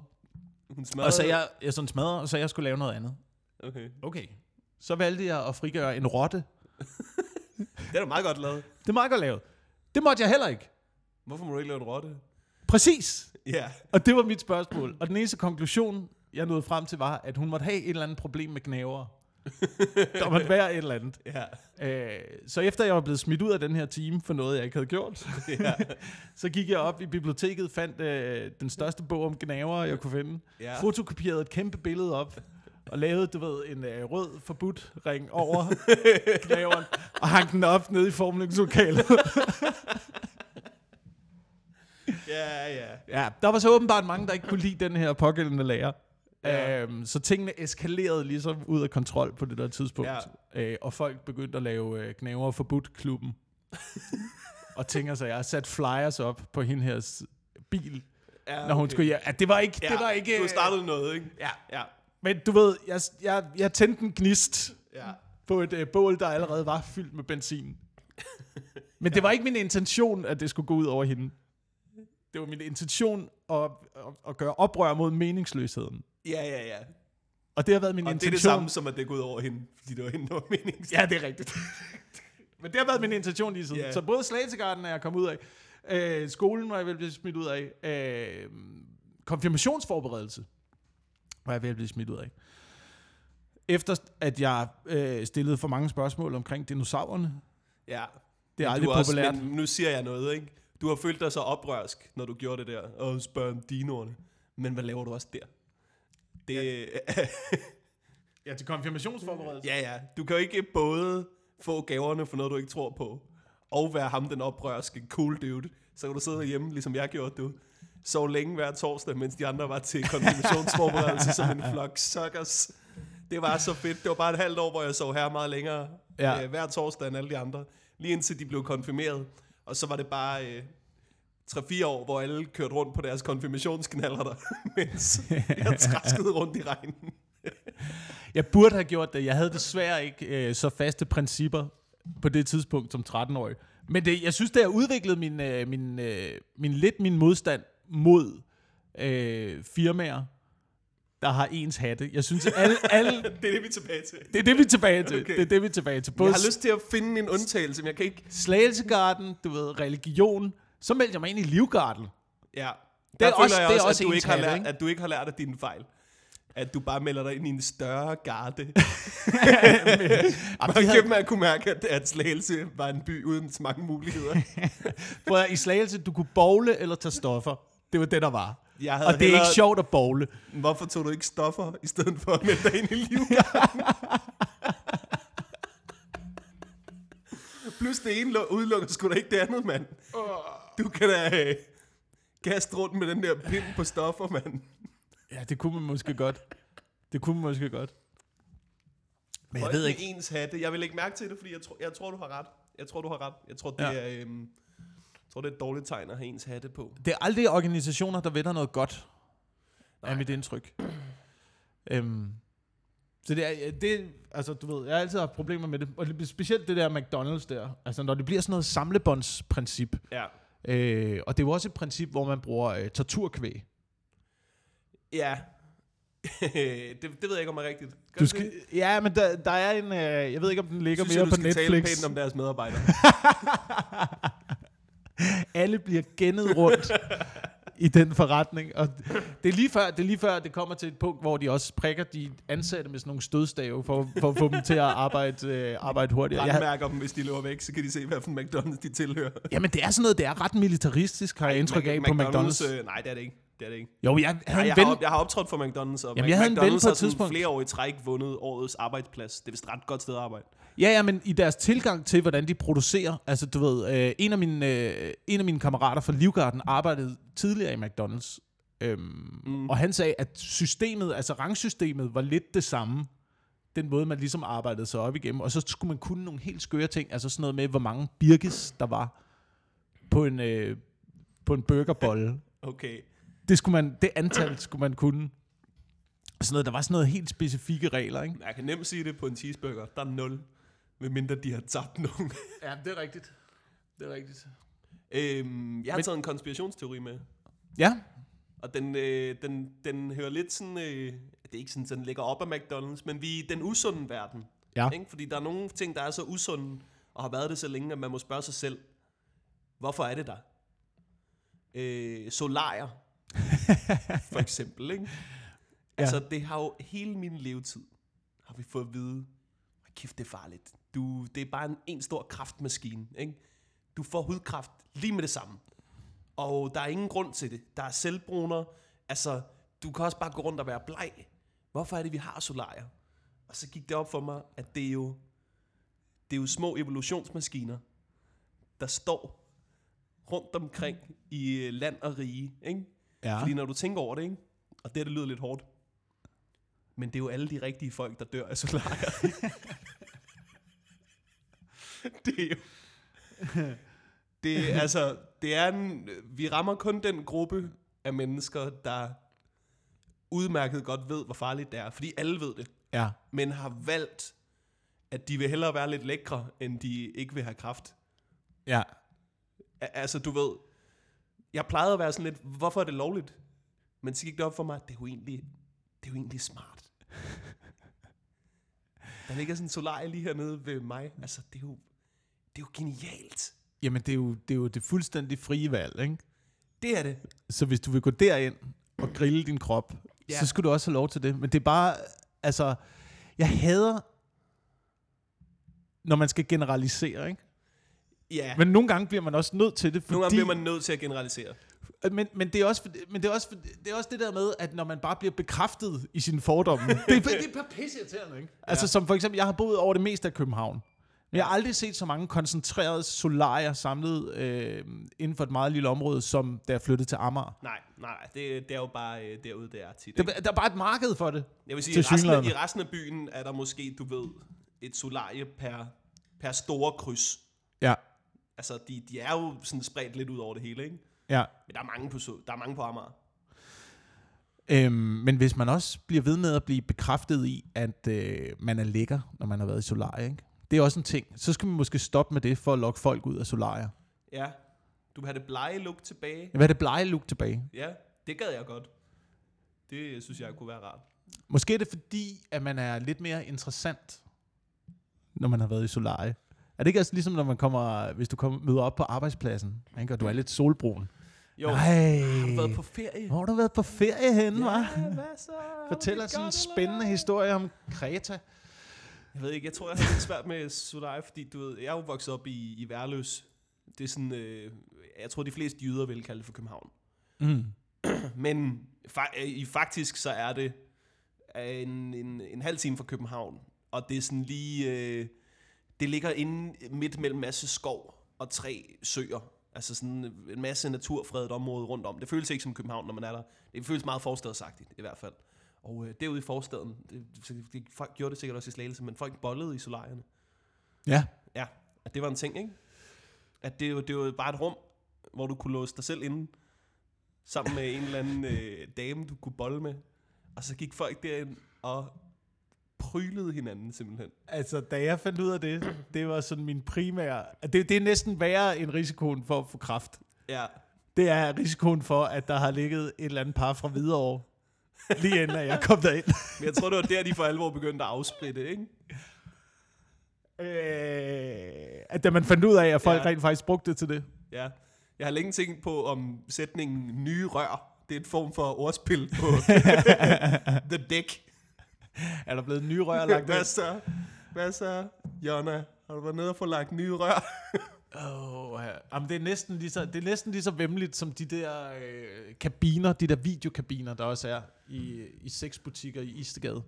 Hun smadrede. og så jeg, jeg sådan smadrede, og så jeg skulle lave noget andet. Okay. Okay. Så valgte jeg at frigøre en rotte. Det er da meget godt lavet. Det er meget godt lavet. Det måtte jeg heller ikke. Hvorfor må du ikke lave en rotte? Præcis. Ja. Og det var mit spørgsmål. Og den eneste konklusion, jeg nåede frem til, var, at hun måtte have et eller andet problem med knæver. Der måtte være et eller andet. Ja. Øh, så efter jeg var blevet smidt ud af den her time for noget, jeg ikke havde gjort, Ja. så gik jeg op i biblioteket, fandt øh, den største bog om gnaver, jeg kunne finde, Ja. fotokopierede et kæmpe billede op, og lavede, du ved, en øh, rød forbudt ring over gnaveren, og hang den op nede i formningslokalet. Ja, ja. ja, der var så åbenbart mange, der ikke kunne lide den her pågældende lærer. Ja. Ja. Øhm, så tingene eskalerede ligesom ud af kontrol på det der tidspunkt. Ja. Øh, og folk begyndte at lave øh, gnaver forbudt klubben. og tænker sig, jeg har sat flyers op på hende her bil, ja når hun skulle hjem. Ja, det var ikke... Ja, det var ikke du startede noget, ikke? Ja. Ja. Men du ved, jeg, jeg, jeg tændte en gnist Ja. på et øh, bål, der allerede var fyldt med benzin. Men det var ikke min intention, at det skulle gå ud over hende. Det var min intention at, at, at gøre oprør mod meningsløsheden. Ja, ja, ja. Og det har været min Og det er intention. det samme som, at det går ud over hende, fordi det var hende, der var meningen. Ja, det er rigtigt. Men det har været min intention lige siden. Yeah. Så både Slagelsegarden er jeg kommet ud af. Øh, skolen var jeg vel blevet smidt ud af. Øh, konfirmationsforberedelse var jeg ved at blive smidt ud af. Efter at jeg øh, stillede for mange spørgsmål omkring dinosaurerne. Ja. Det er Men aldrig du også, populært. Men nu siger jeg noget, ikke? Du har følt dig så oprørsk, når du gjorde det der, og spørger om dinoerne. Men hvad laver du også der? Det, ja. Ja, til konfirmationsforberedelse. ja, ja. Du kan jo ikke både få gaverne for noget, du ikke tror på, og være ham den oprørske cool dude. Så kan du sidde hjemme, ligesom jeg gjorde, du. Så længe hver torsdag, mens de andre var til konfirmationsforberedelse som en flok suckers. Det var så fedt. Det var bare et halvt år, hvor jeg sov her meget længere. Ja. Ja. Øh, hver torsdag end alle de andre. Lige indtil de blev konfirmeret. Og så var det bare øh, 3-4 år, hvor alle kørte rundt på deres konfirmationsknaller der, mens jeg træskede rundt i regnen. Jeg burde have gjort det. Jeg havde desværre ikke øh, så faste principper på det tidspunkt som 13-årig. Men det, jeg synes, det har udviklet min, øh, min, øh, min, lidt min modstand mod øh, firmaer, der har ens hatte. Jeg synes, alle, alle, Det er det, vi er tilbage til. det er det, vi er tilbage til. Okay. Det er det, vi er tilbage til. Både Jeg har lyst til at finde en undtagelse, men jeg kan ikke... Slagelsegarden, du ved, religion. Så meldte jeg mig ind i Livgarden. Ja. Det er også- jeg det er også, også at, du ikke har lært, at du ikke har lært af dine fejl. At du bare melder dig ind i en større garde. Man at kunne mærke, at, at Slagelse var en by uden så mange muligheder. Prøv at, i Slagelse, du kunne bowle eller tage stoffer. Det var det, der var. Jeg havde Og det er hellere, ikke sjovt at bowle. Hvorfor tog du ikke stoffer, i stedet for at melde dig ind i liv? Plus det ene udelukker sgu da ikke det andet, mand. Du kan da øh, kaste rundt med den der pind på stoffer, mand. Ja, det kunne man måske godt. Det kunne man måske godt. Men jeg ved ikke. ens hatte. Jeg vil ikke mærke til det, fordi jeg, tror, jeg tror, du har ret. Jeg tror, du har ret. Jeg tror, det, Ja. er, øhm, jeg tror, det er et dårligt tegn at have ens hatte på. Det er aldrig organisationer, der vender noget godt, Nej. er mit indtryk. Øhm, så det er, det, altså du ved, jeg har altid haft problemer med det, og specielt det der McDonald's der, altså når det bliver sådan noget samlebåndsprincip, Ja. Øh, og det er jo også et princip, hvor man bruger øh, torturkvæg. Ja. det, det ved jeg ikke, om er rigtigt. Gør Du skal, det? ja, men der, der er en, øh, jeg ved ikke om den ligger Synes mere jeg, du på skal tale Netflix. pænt om deres medarbejdere. Alle bliver gennet rundt i den forretning. Og det er, lige før, det er lige før, det kommer til et punkt, hvor de også prikker de ansatte med sådan nogle stødstave, for, for at få dem til at arbejde, øh, arbejde hurtigere. Jeg, Brandmærker dem, hvis de løber væk, så kan de se, hvad for McDonald's de tilhører. jamen, det er sådan noget, det er ret militaristisk, har jeg indtryk af på McDonald's. Øh, nej, det er det ikke. Det er det ikke. Jo, jeg havde Nej, en jeg, ven, har, op- jeg har optrådt for McDonald's, og Jamen, jeg havde en McDonald's ven på et tidspunkt. flere år i træk vundet årets arbejdsplads. Det er vist et ret godt sted at arbejde. Ja, ja, men i deres tilgang til, hvordan de producerer, altså du ved, øh, en, af mine, øh, en af mine kammerater fra Livgarden arbejdede tidligere i McDonald's, øhm, mm. og han sagde, at systemet, altså rangsystemet, var lidt det samme, den måde, man ligesom arbejdede sig op igennem, og så skulle man kunne nogle helt skøre ting, altså sådan noget med, hvor mange birkes der var på en, øh, på en burgerbolle. Okay. Det, skulle man, det antal skulle man kunne. Sådan noget, der var sådan noget helt specifikke regler, ikke? Jeg kan nemt sige det på en cheeseburger. Der er 0. Medmindre de har tabt nogen. Ja, det er rigtigt. Det er rigtigt. øhm, jeg har Men- taget en konspirationsteori med. Ja, Og den, øh, den, den hører lidt sådan... Øh, det er ikke sådan, at den ligger op af McDonald's, men vi er i den usunde verden. Ja. Ikke? Fordi der er nogle ting, der er så usunde, og har været det så længe, at man må spørge sig selv, hvorfor er det der? Øh, solarier, for eksempel. Ikke? Ja. Altså, det har jo hele min levetid, har vi fået at vide, "Hold kæft, det er farligt. Du, det er bare en, en stor kraftmaskine. Ikke? Du får hudkræft lige med det samme. Og der er ingen grund til det. Der er selvbruner. Altså, du kan også bare gå rundt og være bleg. Hvorfor er det, vi har solarier? Og så gik det op for mig, at det er jo, det er jo små evolutionsmaskiner, der står rundt omkring i øh, land og rige. Ikke? Ja. Fordi når du tænker over det, ikke? og det, det lyder lidt hårdt, men det er jo alle de rigtige folk, der dør af solarier. det er jo... Det, er, altså, det er en, vi rammer kun den gruppe af mennesker, der udmærket godt ved, hvor farligt det er. Fordi alle ved det, ja. men har valgt, at de vil hellere være lidt lækre, end de ikke vil have kraft. Ja. A- Altså, du ved, jeg plejede at være sådan lidt, hvorfor er det lovligt? Men så gik det op for mig, at det er jo egentlig, det er jo egentlig smart. Der ligger sådan en solarie lige hernede ved mig. Altså, det er jo, det er jo genialt. Jamen, det er, jo, det er jo det fuldstændig frie valg, ikke? Det er det. Så hvis du vil gå derind og grille din krop, Ja. så skal du også have lov til det. Men det er bare, altså, jeg hader, når man skal generalisere, ikke? Ja, Men nogle gange bliver man også nødt til det, fordi... nogle gange bliver man nødt til at generalisere. Men, men, det er også, men, det er også, det er også det der med, at når man bare bliver bekræftet i sine fordomme, det, er, det er bare pisseirriterende, ikke? Ja. Altså som for eksempel, jeg har boet over det meste af København. Jeg har aldrig set så mange koncentrerede solarier samlet øh, inden for et meget lille område, som da jeg flyttede til Amager. Nej, nej, det, det er jo bare øh, derude, det er tit. Der, der er bare et marked for det. Jeg vil sige, i resten, af, i resten af byen er der måske, du ved, et solarie per, per store kryds. Ja, Altså, de, de er jo sådan spredt lidt ud over det hele, ikke? ja. Men der er mange på, der er mange på Amager. Øhm, men hvis man også bliver ved med at blive bekræftet i, at øh, man er lækker, når man har været i solarie, ikke? Det er også en ting. Så skal man måske stoppe med det for at lokke folk ud af solarier. Ja. Du vil have det blege look tilbage. Hvad er det blege look tilbage? Ja, det gad jeg godt. Det synes jeg kunne være rart. Måske er det fordi, at man er lidt mere interessant, når man har været i solarie. Er det ikke også ligesom, når man kommer, hvis du kommer, møder op på arbejdspladsen, ikke? og du er lidt solbrun? Jo, Nej, har du været på ferie? hvor har du været på ferie henne, hva'? Ja, hvad så? Fortæl os en spændende eller? historie om Kreta. Jeg ved ikke, jeg tror, jeg har lidt svært med Sodai, fordi du ved, jeg er jo vokset op i, i Værløs. Det er sådan, øh, jeg tror, de fleste jyder vil kalde det for København. Mm. Men fa- øh, i faktisk så er det øh, en, en, en halv time fra København, og det er sådan lige... Øh, det ligger inde midt mellem masse skov og tre søer. Altså sådan en masse naturfredet område rundt om. Det føles ikke som København, når man er der. Det føles meget forstadsagtigt, i hvert fald. Og øh, derude i forstaden, det, det, folk gjorde det sikkert også i Slagelse, men folk bollede i solarierne. Ja. Ja, at det var en ting, ikke? At det, var- det var bare et rum, hvor du kunne låse dig selv inde, sammen med en eller anden øh, dame, du kunne bolle med. Og så gik folk derind og prylede hinanden simpelthen. Altså, da jeg fandt ud af det, det var sådan min primære... Det, det er næsten værre end risikoen for at få kraft. Ja, Det er risikoen for, at der har ligget et eller andet par fra Hvidovre, lige inden jeg kom derind. men jeg tror, det var der, de for alvor begyndte at afsplitte, ikke? Øh, at da man fandt ud af, at folk Ja. rent faktisk brugte det til det. Ja. Jeg har længe tænkt på, om sætningen nye rør, det er en form for ordspil på The Dick. Er der blevet nye rør lagt Hvad så? Hvad så, Jonna? Har du været nede og få lagt nye rør? Oh, ja. Jamen, det, er næsten lige så, det er næsten lige så vemmeligt som de der øh, kabiner, de der videokabiner, der også er i, i seks butikker i Istegade.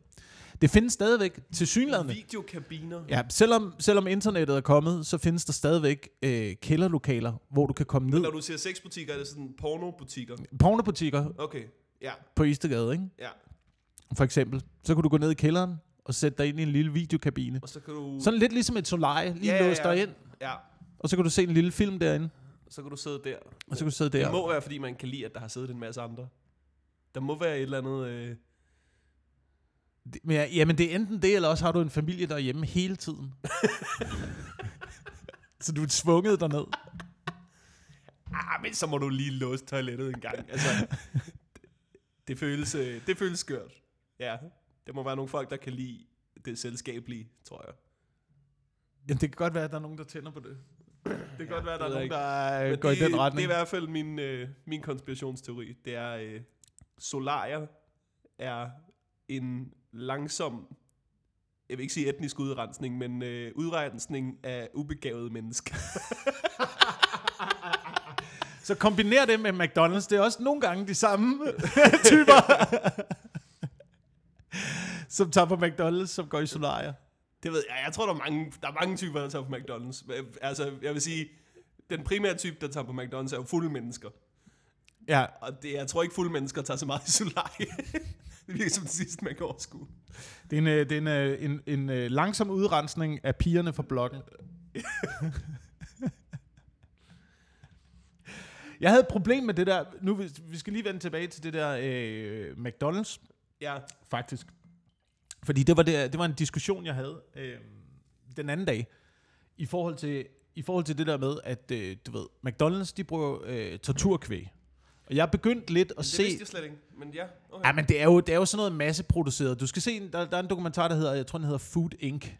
Det findes stadigvæk til synlædende. Videokabiner. Ja, selvom, selvom internettet er kommet, så findes der stadigvæk øh, kælderlokaler, hvor du kan komme ned. Når du siger sexbutikker, er det sådan pornobutikker? Pornobutikker Okay, ja, på Istegade, ikke? ja. For eksempel. Så kan du gå ned i kælderen og sætte dig ind i en lille videokabine. Og så kan du... Sådan lidt ligesom et solarie, lige Ja, ja, ja, låse ja. dig ind, Ja, og så kan du se en lille film derinde, så kan du sidde der. og så kan du sidde Det der. må være, fordi man kan lide, at der har siddet en masse andre. Der må være et eller andet... Øh... Det- Men ja, jamen det er enten det, eller også har du en familie der er hjemme hele tiden. så du er tvunget derned. Ah, men så må du lige låse toilettet en gang. Altså, det, det, føles, øh, det føles skørt. Ja, det må være nogle folk, der kan lide det selskabelige, tror jeg. Jamen det kan godt være, at der er nogen, der tænder på det. Det kan Ja, godt være, der er nogen, der Men går i det, den Det er retning. i hvert fald min, øh, min konspirationsteori. Det er, øh, solarier er en langsom, jeg vil ikke sige etnisk udrensning, men øh, udrensning af ubegavede mennesker. Så kombiner det med McDonald's. Det er også nogle gange de samme typer, som tager på McDonald's, som går i solarier. Det ved jeg. Jeg tror, der er mange, der er mange typer, der tager på McDonald's. Altså, jeg vil sige, den primære type, der tager på McDonald's, er jo fulde mennesker. Ja, Og det, jeg tror ikke, fulde mennesker tager så meget i solarie. det virker som det sidste, man kan overskue. det er en, øh, det er en, øh, en, en, øh, langsom udrensning af pigerne fra blokken. Jeg havde et problem med det der. Nu vi, vi skal lige vende tilbage til det der øh, McDonald's. Ja, faktisk. Fordi det var, det, det var en diskussion, jeg havde øh, den anden dag, i forhold til, i forhold til det der med, at øh, du ved, McDonald's, de bruger øh, torturkvæg. Og jeg er begyndt lidt at det se... vidste jeg slet ikke. Men ja, okay. Ja, men det er jo, det er jo sådan noget masseproduceret. Du skal se, en- der, der er en dokumentar, der hedder, jeg tror, den hedder Food Inc.,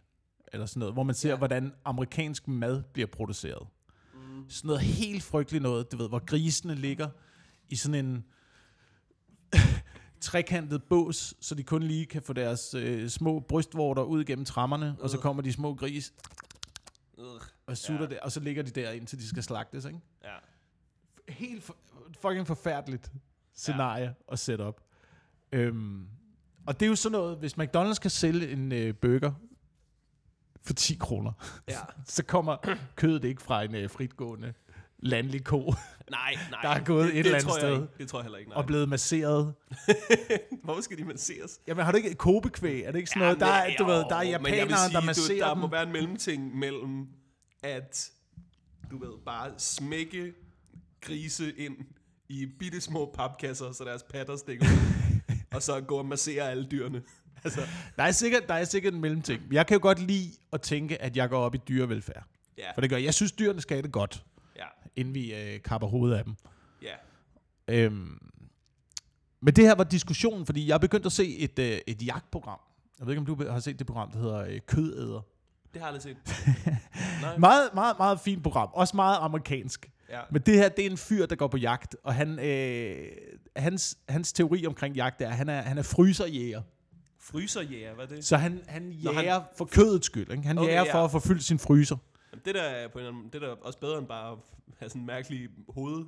eller sådan noget, hvor man ser, ja. hvordan amerikansk mad bliver produceret. Mm. Sådan noget helt frygteligt noget, du ved, hvor grisene ligger i sådan en trekantet bås, så de kun lige kan få deres øh, små brystvorter ud gennem trammerne, og så Øh. kommer de små gris Ugh. og sutter ja. det, og så ligger de der, indtil de skal slagtes, ikke? Ja. Helt for, fucking forfærdeligt scenarie ja. at sætte op. Øhm, og det er jo sådan noget, hvis McDonald's kan sælge en øh, burger for 10 kroner, ja. så kommer kødet ikke fra en øh, fritgående landlig ko Nej, nej. Der er gået det, et eller andet sted. Ikke. Det tror jeg heller ikke, nej. og blevet masseret. Hvorfor skal de masseres? Jamen har du ikke kobekvæg? Er det ikke sådan noget? Der er, du ved, der er japanere, sige, der du, masserer Der dem. må være en mellemting mellem, at du ved, bare smække grise ind i bitte små papkasser, så deres patter stikker ud, og så gå og massere alle dyrene. Altså, Der er, sikkert, der er sikkert en mellemting. Jeg kan jo godt lide at tænke, at jeg går op i dyrevelfærd. ja, For det gør jeg. Synes, dyrene skal have det godt, ja, inden vi øh, kapper hovedet af dem. ja. Øhm, men det her var diskussionen, fordi jeg begyndte at se et, øh, et jagtprogram. Jeg ved ikke, om du har set det program, der hedder øh, Kødæder. Det har jeg aldrig set. Nej. Meget, meget, meget fint program. Også meget amerikansk. Ja. Men det her, det er en fyr, der går på jagt, og han, øh, hans, hans teori omkring jagt er, at han er, han er fryserjæger. Fryserjæger, hvad er det? Så han, han Nå, han- jager for kødets skyld. Ikke? Han Okay, jager ja. for at få fyldt sin fryser. Det der, er på en, anden- det der er også bedre end bare at have sådan en mærkelig hoved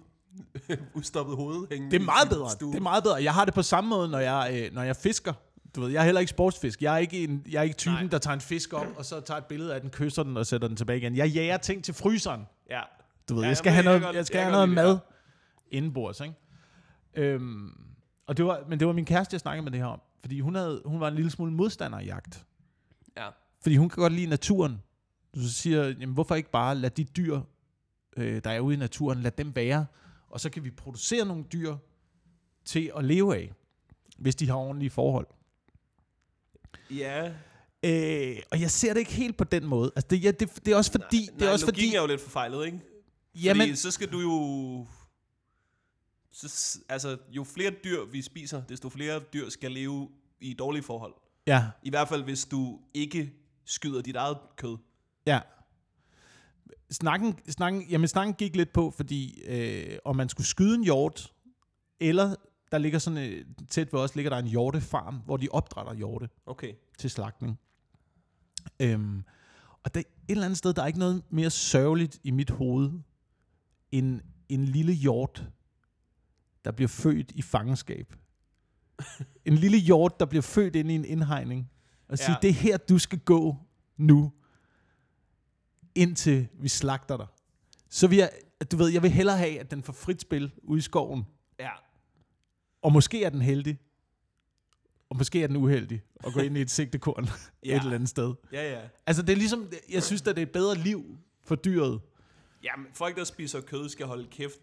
udstoppet hoved hængende Det er meget bedre. stue. Det er meget bedre. Jeg har det på samme måde, når jeg, øh, når jeg fisker. Du ved, jeg er heller ikke sportsfisk. Jeg er ikke, en, jeg er ikke typen, Nej. Der tager en fisk op, og så tager et billede af den, kysser den og sætter den tilbage igen. Jeg jager ting til fryseren. Ja. Du ved, Ja, jeg skal jamen, have jeg noget, kan godt- jeg skal jeg have noget mad indenbords, ikke? Øhm, og det var, men det var min kæreste, jeg snakkede med det her om. Fordi hun, havde, hun var en lille smule modstander jagt. Ja. Fordi hun kan godt lide naturen. Så siger, jamen hvorfor ikke bare lade de dyr, øh, der er ude i naturen, lade dem være. Og så kan vi producere nogle dyr til at leve af, hvis de har ordentlige forhold. Ja. Øh, og jeg ser det ikke helt på den måde. Altså det, ja, det, det er også fordi... Nej, det er også fordi er jo lidt forfejlet, ikke? Fordi jamen, så skal du jo... Så, altså, jo flere dyr vi spiser, desto flere dyr skal leve i dårlige forhold. ja, I hvert fald, hvis du ikke skyder dit eget kød. Ja. Snakken, snakken, jamen snakken gik lidt på, fordi øh, om man skulle skyde en hjort, eller der ligger sådan øh, tæt ved os, ligger der en hjortefarm, hvor de opdrætter hjorte Okay. til slagtning. Øhm, og der, et eller andet sted, der er ikke noget mere sørgeligt i mit hoved, end en lille hjort, der bliver født i fangenskab. en lille hjort, der bliver født ind i en indhegning, og sige, Ja. det er her, du skal gå nu, indtil vi slagter dig. Så vil jeg, du ved, jeg vil hellere have, at den får frit spil ude i skoven, Ja. og måske er den heldig, og måske er den uheldig, og går ind i et sigtekorn Ja. et eller andet sted. Ja, ja. Altså det er ligesom, jeg synes at det er et bedre liv for dyret. Jamen, folk, der spiser kød, skal holde kæft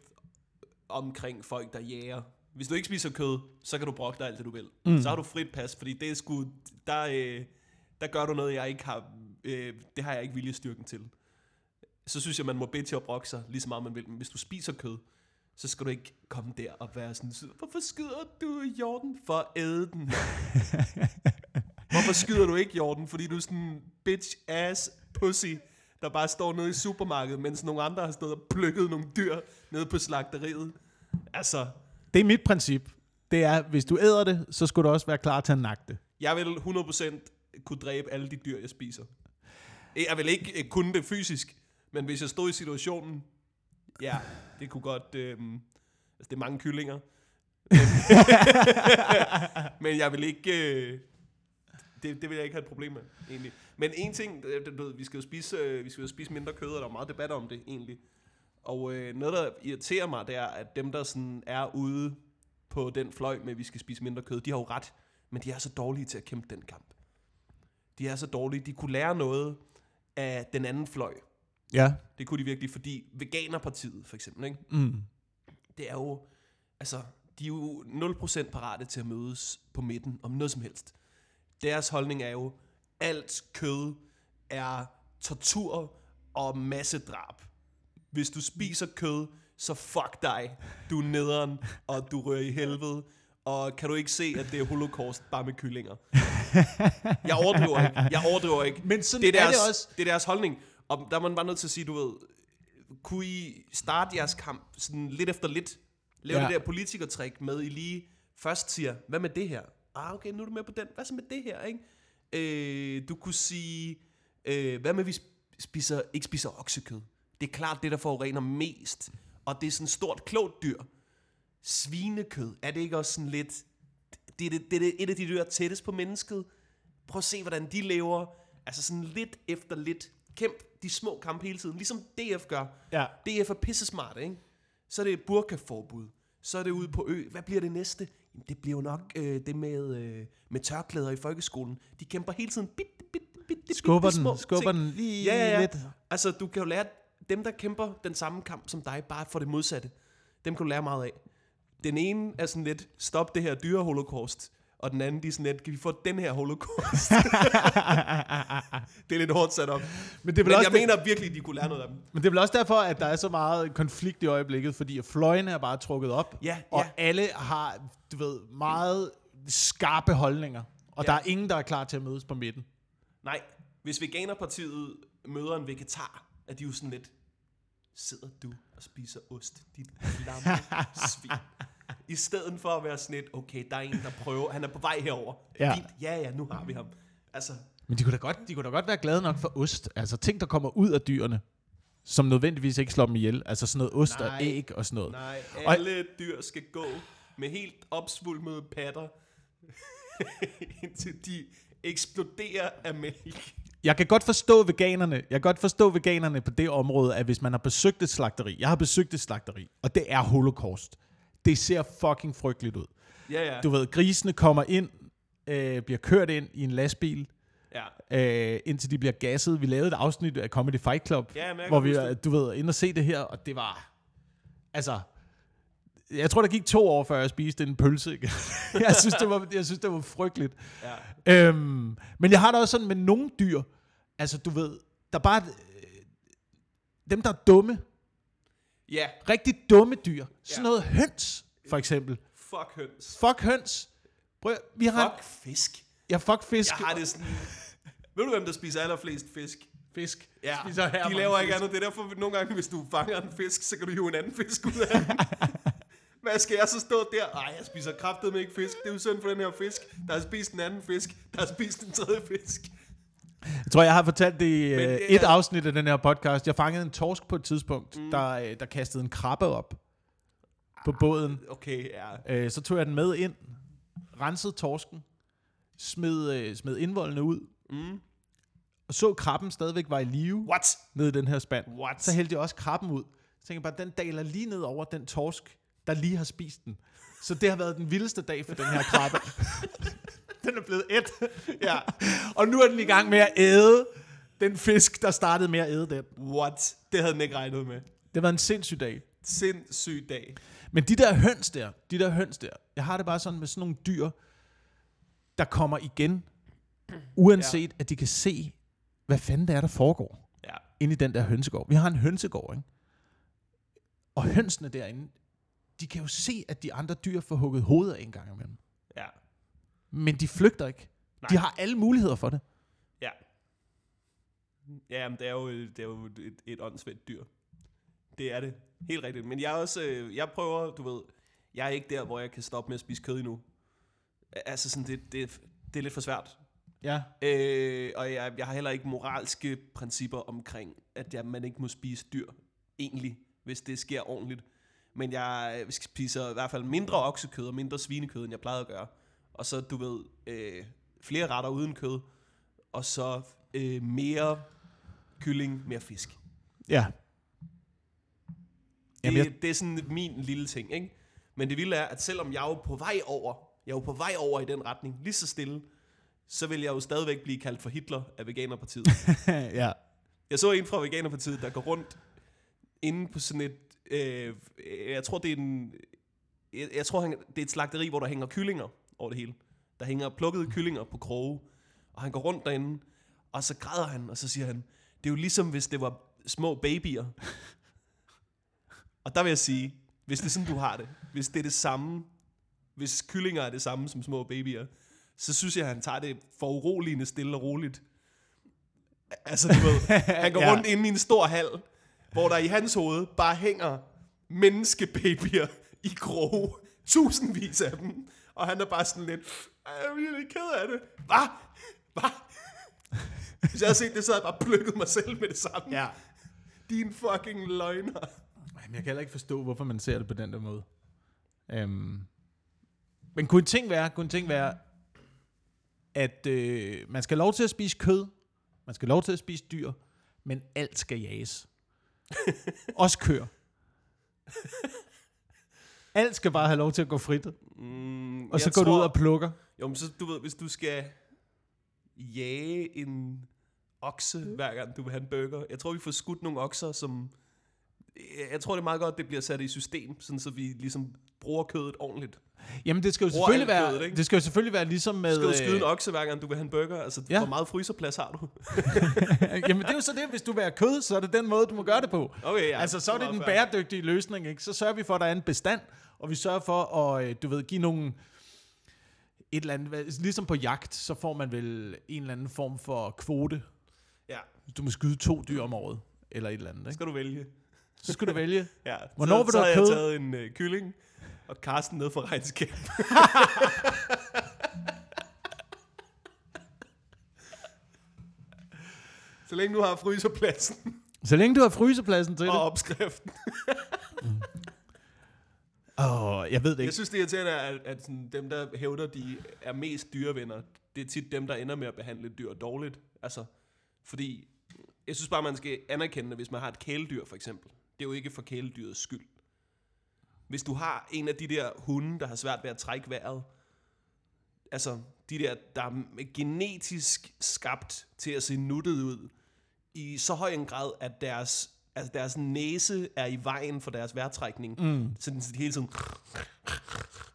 omkring folk, der jager. Hvis du ikke spiser kød, så kan du brokke dig alt det, du vil. Mm. Så har du frit pas, fordi det er sgu, der, øh, der gør du noget, jeg ikke har, øh, det har jeg ikke viljestyrken til. Så synes jeg, man må bede til at brokke sig, lige så meget man vil. Men hvis du spiser kød, så skal du ikke komme der og være sådan, hvorfor skyder du jorden for at æde den? Hvorfor skyder du ikke jorden? Fordi du er sådan en bitch ass pussy, der bare står nede i supermarkedet, mens nogle andre har stået og plukket nogle dyr nede på slagteriet. Altså, Det er mit princip. Det er, hvis du æder det, så skal du også være klar til at det. jeg vil 100% kunne dræbe alle de dyr, jeg spiser. Jeg vil ikke øh, kunne det fysisk, men hvis jeg stod i situationen, ja, det kunne godt... Øh, altså, det er mange kyllinger. Men, jeg vil ikke... Øh, det, det vil jeg ikke have et problem med, egentlig. Men en ting, øh, du ved, vi skal jo spise, øh, vi skal jo spise mindre kød, og der er meget debat om det, egentlig. Og øh, noget, der irriterer mig, det er, at dem, der sådan er ude på den fløj med, at vi skal spise mindre kød, de har jo ret, men de er så dårlige til at kæmpe den kamp. De er så dårlige. De kunne lære noget af den anden fløj. Ja. Det kunne de virkelig, fordi Veganerpartiet, for eksempel, ikke? Mm. det er jo, altså, de er jo 0% parate til at mødes på midten om noget som helst. Deres holdning er jo, alt kød er tortur og massedrab. Hvis du spiser kød, så fuck dig. Du er nederen, og du rører i helvede. Og kan du ikke se, at det er holocaust bare med kyllinger? Jeg overdriver ikke. Jeg overdriver ikke. Men sådan det er, er deres, det også. Det er deres holdning. Og der er man bare nødt til at sige, du ved, kunne I starte jeres kamp sådan lidt efter lidt? Lave Ja. det der politikertrik med, I lige først siger, hvad med det her? Ah, okay, nu er du med på den. Hvad så med det her, ikke? Øh, du kunne sige, øh, hvad med vi spiser, ikke spiser oksekød? Det er klart det, der forurener mest. Og det er sådan et stort, klogt dyr. Svinekød, er det ikke også sådan lidt... Det er, det, det er et af de dyr, der tættest på mennesket. Prøv at se, hvordan de lever. Altså sådan lidt efter lidt. Kæmp de små kampe hele tiden, ligesom DF gør. Ja. DF er pisse smart, ikke? Så er det burkaforbud. Så er det ude på ø. Hvad bliver det næste? Jamen, det bliver jo nok øh, det med, øh, med tørklæder i folkeskolen. De kæmper hele tiden bit, bit, bit, bit, bit, Skubber bit, små den, skubber ting. den lige Ja, ja, ja. lidt. Altså, du kan jo lære, dem der kæmper den samme kamp som dig, bare for det modsatte, dem kan du lære meget af. Den ene er sådan lidt, stop det her dyre holocaust, og den anden, de er sådan lidt, kan vi få den her holocaust? det er lidt hårdt sat op. Men det Men også jeg det- mener virkelig, de kunne lære noget af dem. Men det er vel også derfor, at der er så meget konflikt i øjeblikket, fordi fløjene er bare trukket op, Ja, og ja. alle har, du ved, meget skarpe holdninger, og Ja. der er ingen, der er klar til at mødes på midten. Nej, hvis Veganerpartiet møder en vegetar, er de jo sådan lidt, sidder du og spiser ost, dit klamme svin. I stedet for at være sådan lidt, okay, der er en, der prøver, han er på vej herover. Ja. Fint, ja, ja, nu har vi ham. Altså, Men de kunne da godt, de kunne da godt være glade nok for ost. Altså ting, der kommer ud af dyrene. som nødvendigvis ikke slår dem ihjel. Altså sådan noget ost Nej. og æg og sådan noget. Nej, Og- alle dyr skal gå med helt opsvulmede patter, indtil de eksploderer af mælk. Jeg kan godt forstå veganerne. Jeg kan godt forstå veganerne på det område, at hvis man har besøgt et slagteri. Jeg har besøgt et slagteri, og det er holocaust. Det ser fucking frygteligt ud. Ja, ja. Du ved, grisene kommer ind, øh, bliver kørt ind i en lastbil, ja. øh, indtil de bliver gasset. Vi lavede et afsnit af Comedy Fight Club, Ja, hvor vi, du ved, inde og se det her, og det var, altså, jeg tror, der gik to år, før jeg spiste en pølse. igen. jeg, synes, det var, jeg synes, det var frygteligt. Ja. Øhm, men jeg har det også sådan med nogle dyr, altså du ved, der bare, øh, dem der er dumme, ja, rigtig dumme dyr, sådan Ja. noget høns, for eksempel. fuck høns. Fuck høns. Prøv, vi har, Fuck fisk. ja, fuck fisk. Jeg har det sådan... Ved du, hvem der spiser allerflest fisk? fisk. Ja, Spiser her de laver ikke andet. Det er derfor, nogle gange, hvis du fanger en fisk, så kan du hive en anden fisk ud af den. Hvad skal jeg så stå der? Ej, jeg spiser kraftet med ikke fisk. Det er jo synd for den her fisk. Der har spist en anden fisk. Der har spist en tredje fisk. Jeg tror, jeg har fortalt det i Men øh, det et er- afsnit af den her podcast. Jeg fangede en torsk på et tidspunkt, mm. der, øh, der kastede en krabbe op på båden. Okay, ja. Øh, så tog jeg den med ind, rensede torsken, smed, øh, smed indvoldene ud, Mm. og så krabben stadigvæk var i live What? nede i den her spand. What? Så hældte jeg også krabben ud. Så tænkte jeg bare, den daler lige ned over den torsk, der lige har spist den. Så det har været den vildeste dag for den her krabbe. den er blevet et. ja. Og nu er den i gang med at æde den fisk, der startede med at æde den. What? Det havde den ikke regnet med. Det har været en sindssyg dag. Sindssyg dag. Men de der høns der, de der høns der, jeg har det bare sådan med sådan nogle dyr, der kommer igen, uanset ja. at de kan se, hvad fanden det er, der foregår Ja. inde i den der hønsegård. Vi har en hønsegård, ikke? Og hønsene derinde, de kan jo se, at de andre dyr får hugget hovedet en gang imellem. Men de flygter ikke. Nej. De har alle muligheder for det. Ja. Ja, men det er jo, det er jo et, et åndssvagt dyr. Det er det. Helt rigtigt. Men jeg er også, øh, jeg prøver, du ved, jeg er ikke der, hvor jeg kan stoppe med at spise kød endnu. Altså sådan, det, det, det er lidt for svært. Ja. Øh, og jeg, jeg har heller ikke moralske principper omkring, at jeg, man ikke må spise dyr, egentlig, hvis det sker ordentligt. Men jeg spiser i hvert fald mindre oksekød og mindre svinekød, end jeg plejede at gøre. Og så, du ved, øh, flere retter uden kød, og så øh, mere kylling, mere fisk. Ja. Det, Jamen, jeg, det er sådan min lille ting, ikke? Men det vilde er, at selvom jeg er jo på vej over, jeg er jo på vej over i den retning, lige så stille, så vil jeg jo stadigvæk blive kaldt for Hitler af Veganerpartiet. ja. Jeg så en fra Veganerpartiet, der går rundt inde på sådan et... Øh, jeg tror, det er en... Jeg, jeg tror, han, det er et slagteri, hvor der hænger kyllinger over det hele. Der hænger plukkede kyllinger på kroge. Og han går rundt derinde, og så græder han, og så siger han, det er jo ligesom, hvis det var små babyer. og der vil jeg sige, hvis det er sådan, du har det, hvis det er det samme, hvis kyllinger er det samme som små babyer, så synes jeg, at han tager det for uroligende stille og roligt. Altså, du ved, han går Ja. rundt inde i en stor hal, hvor der i hans hoved bare hænger menneskebabyer i kroge. Tusindvis af dem. Og han er bare sådan lidt, "Ej, jeg er virkelig ked af det. Hvad? Hvad? Hvis jeg havde set det, så havde jeg bare plukket mig selv med det samme. ja. Din fucking løgner. Jamen, jeg kan heller ikke forstå, hvorfor man ser det på den der måde. Øhm. Men kunne en ting være, kunne en ting være, at øh, man skal lov til at spise kød, man skal lov til at spise dyr, men alt skal jages. Også køer. Alt skal bare have lov til at gå frit, Mm, og så går du tror- ud og plukker. Jo, men så du ved, hvis du skal jage en okse, hver gang du vil have en burger. Jeg tror, vi får skudt nogle okser, som... Jeg tror, det er meget godt, det bliver sat i system, sådan så vi ligesom bruger kødet ordentligt. Jamen, det skal jo Bruger selvfølgelig være, kødet, ikke? det skal jo selvfølgelig være ligesom med... Skal du skyde en øh, okse, hver gang du vil have en burger? Altså, Ja. hvor meget fryserplads har du? Jamen, det er jo så det, hvis du vil have kød, så er det den måde, du må gøre det på. Okay, ja. altså, så er det den bæredygtige løsning, ikke? Så sørger vi for, at der er en bestand, og vi sørger for at, øh, du ved, give nogle... Et eller andet, ligesom på jagt, så får man vel en eller anden form for kvote. Ja, Du må skyde to dyr om året, eller et eller andet, ikke? skal du vælge. Så skal du vælge. Ja. Hvornår så, vil så du have har jeg taget en øh, kylling, og Karsten ned fra regnskab. så længe du har fryserpladsen. Så længe du har frysepladsen til og det. opskriften. Åh, oh, jeg ved det Jeg ikke. synes, det er irriterende, at, at sådan, dem, der hævder, de er mest dyrevenner, det er tit dem, der ender med at behandle dyr dårligt. Altså, fordi jeg synes bare, man skal anerkende, at hvis man har et kæledyr, for eksempel, det er jo ikke for kæledyrets skyld. Hvis du har en af de der hunde, der har svært ved at trække vejret, altså de der, der er genetisk skabt til at se nuttet ud, i så høj en grad, at deres, altså deres næse er i vejen for deres vejrtrækning. Mm. Så den de hele tiden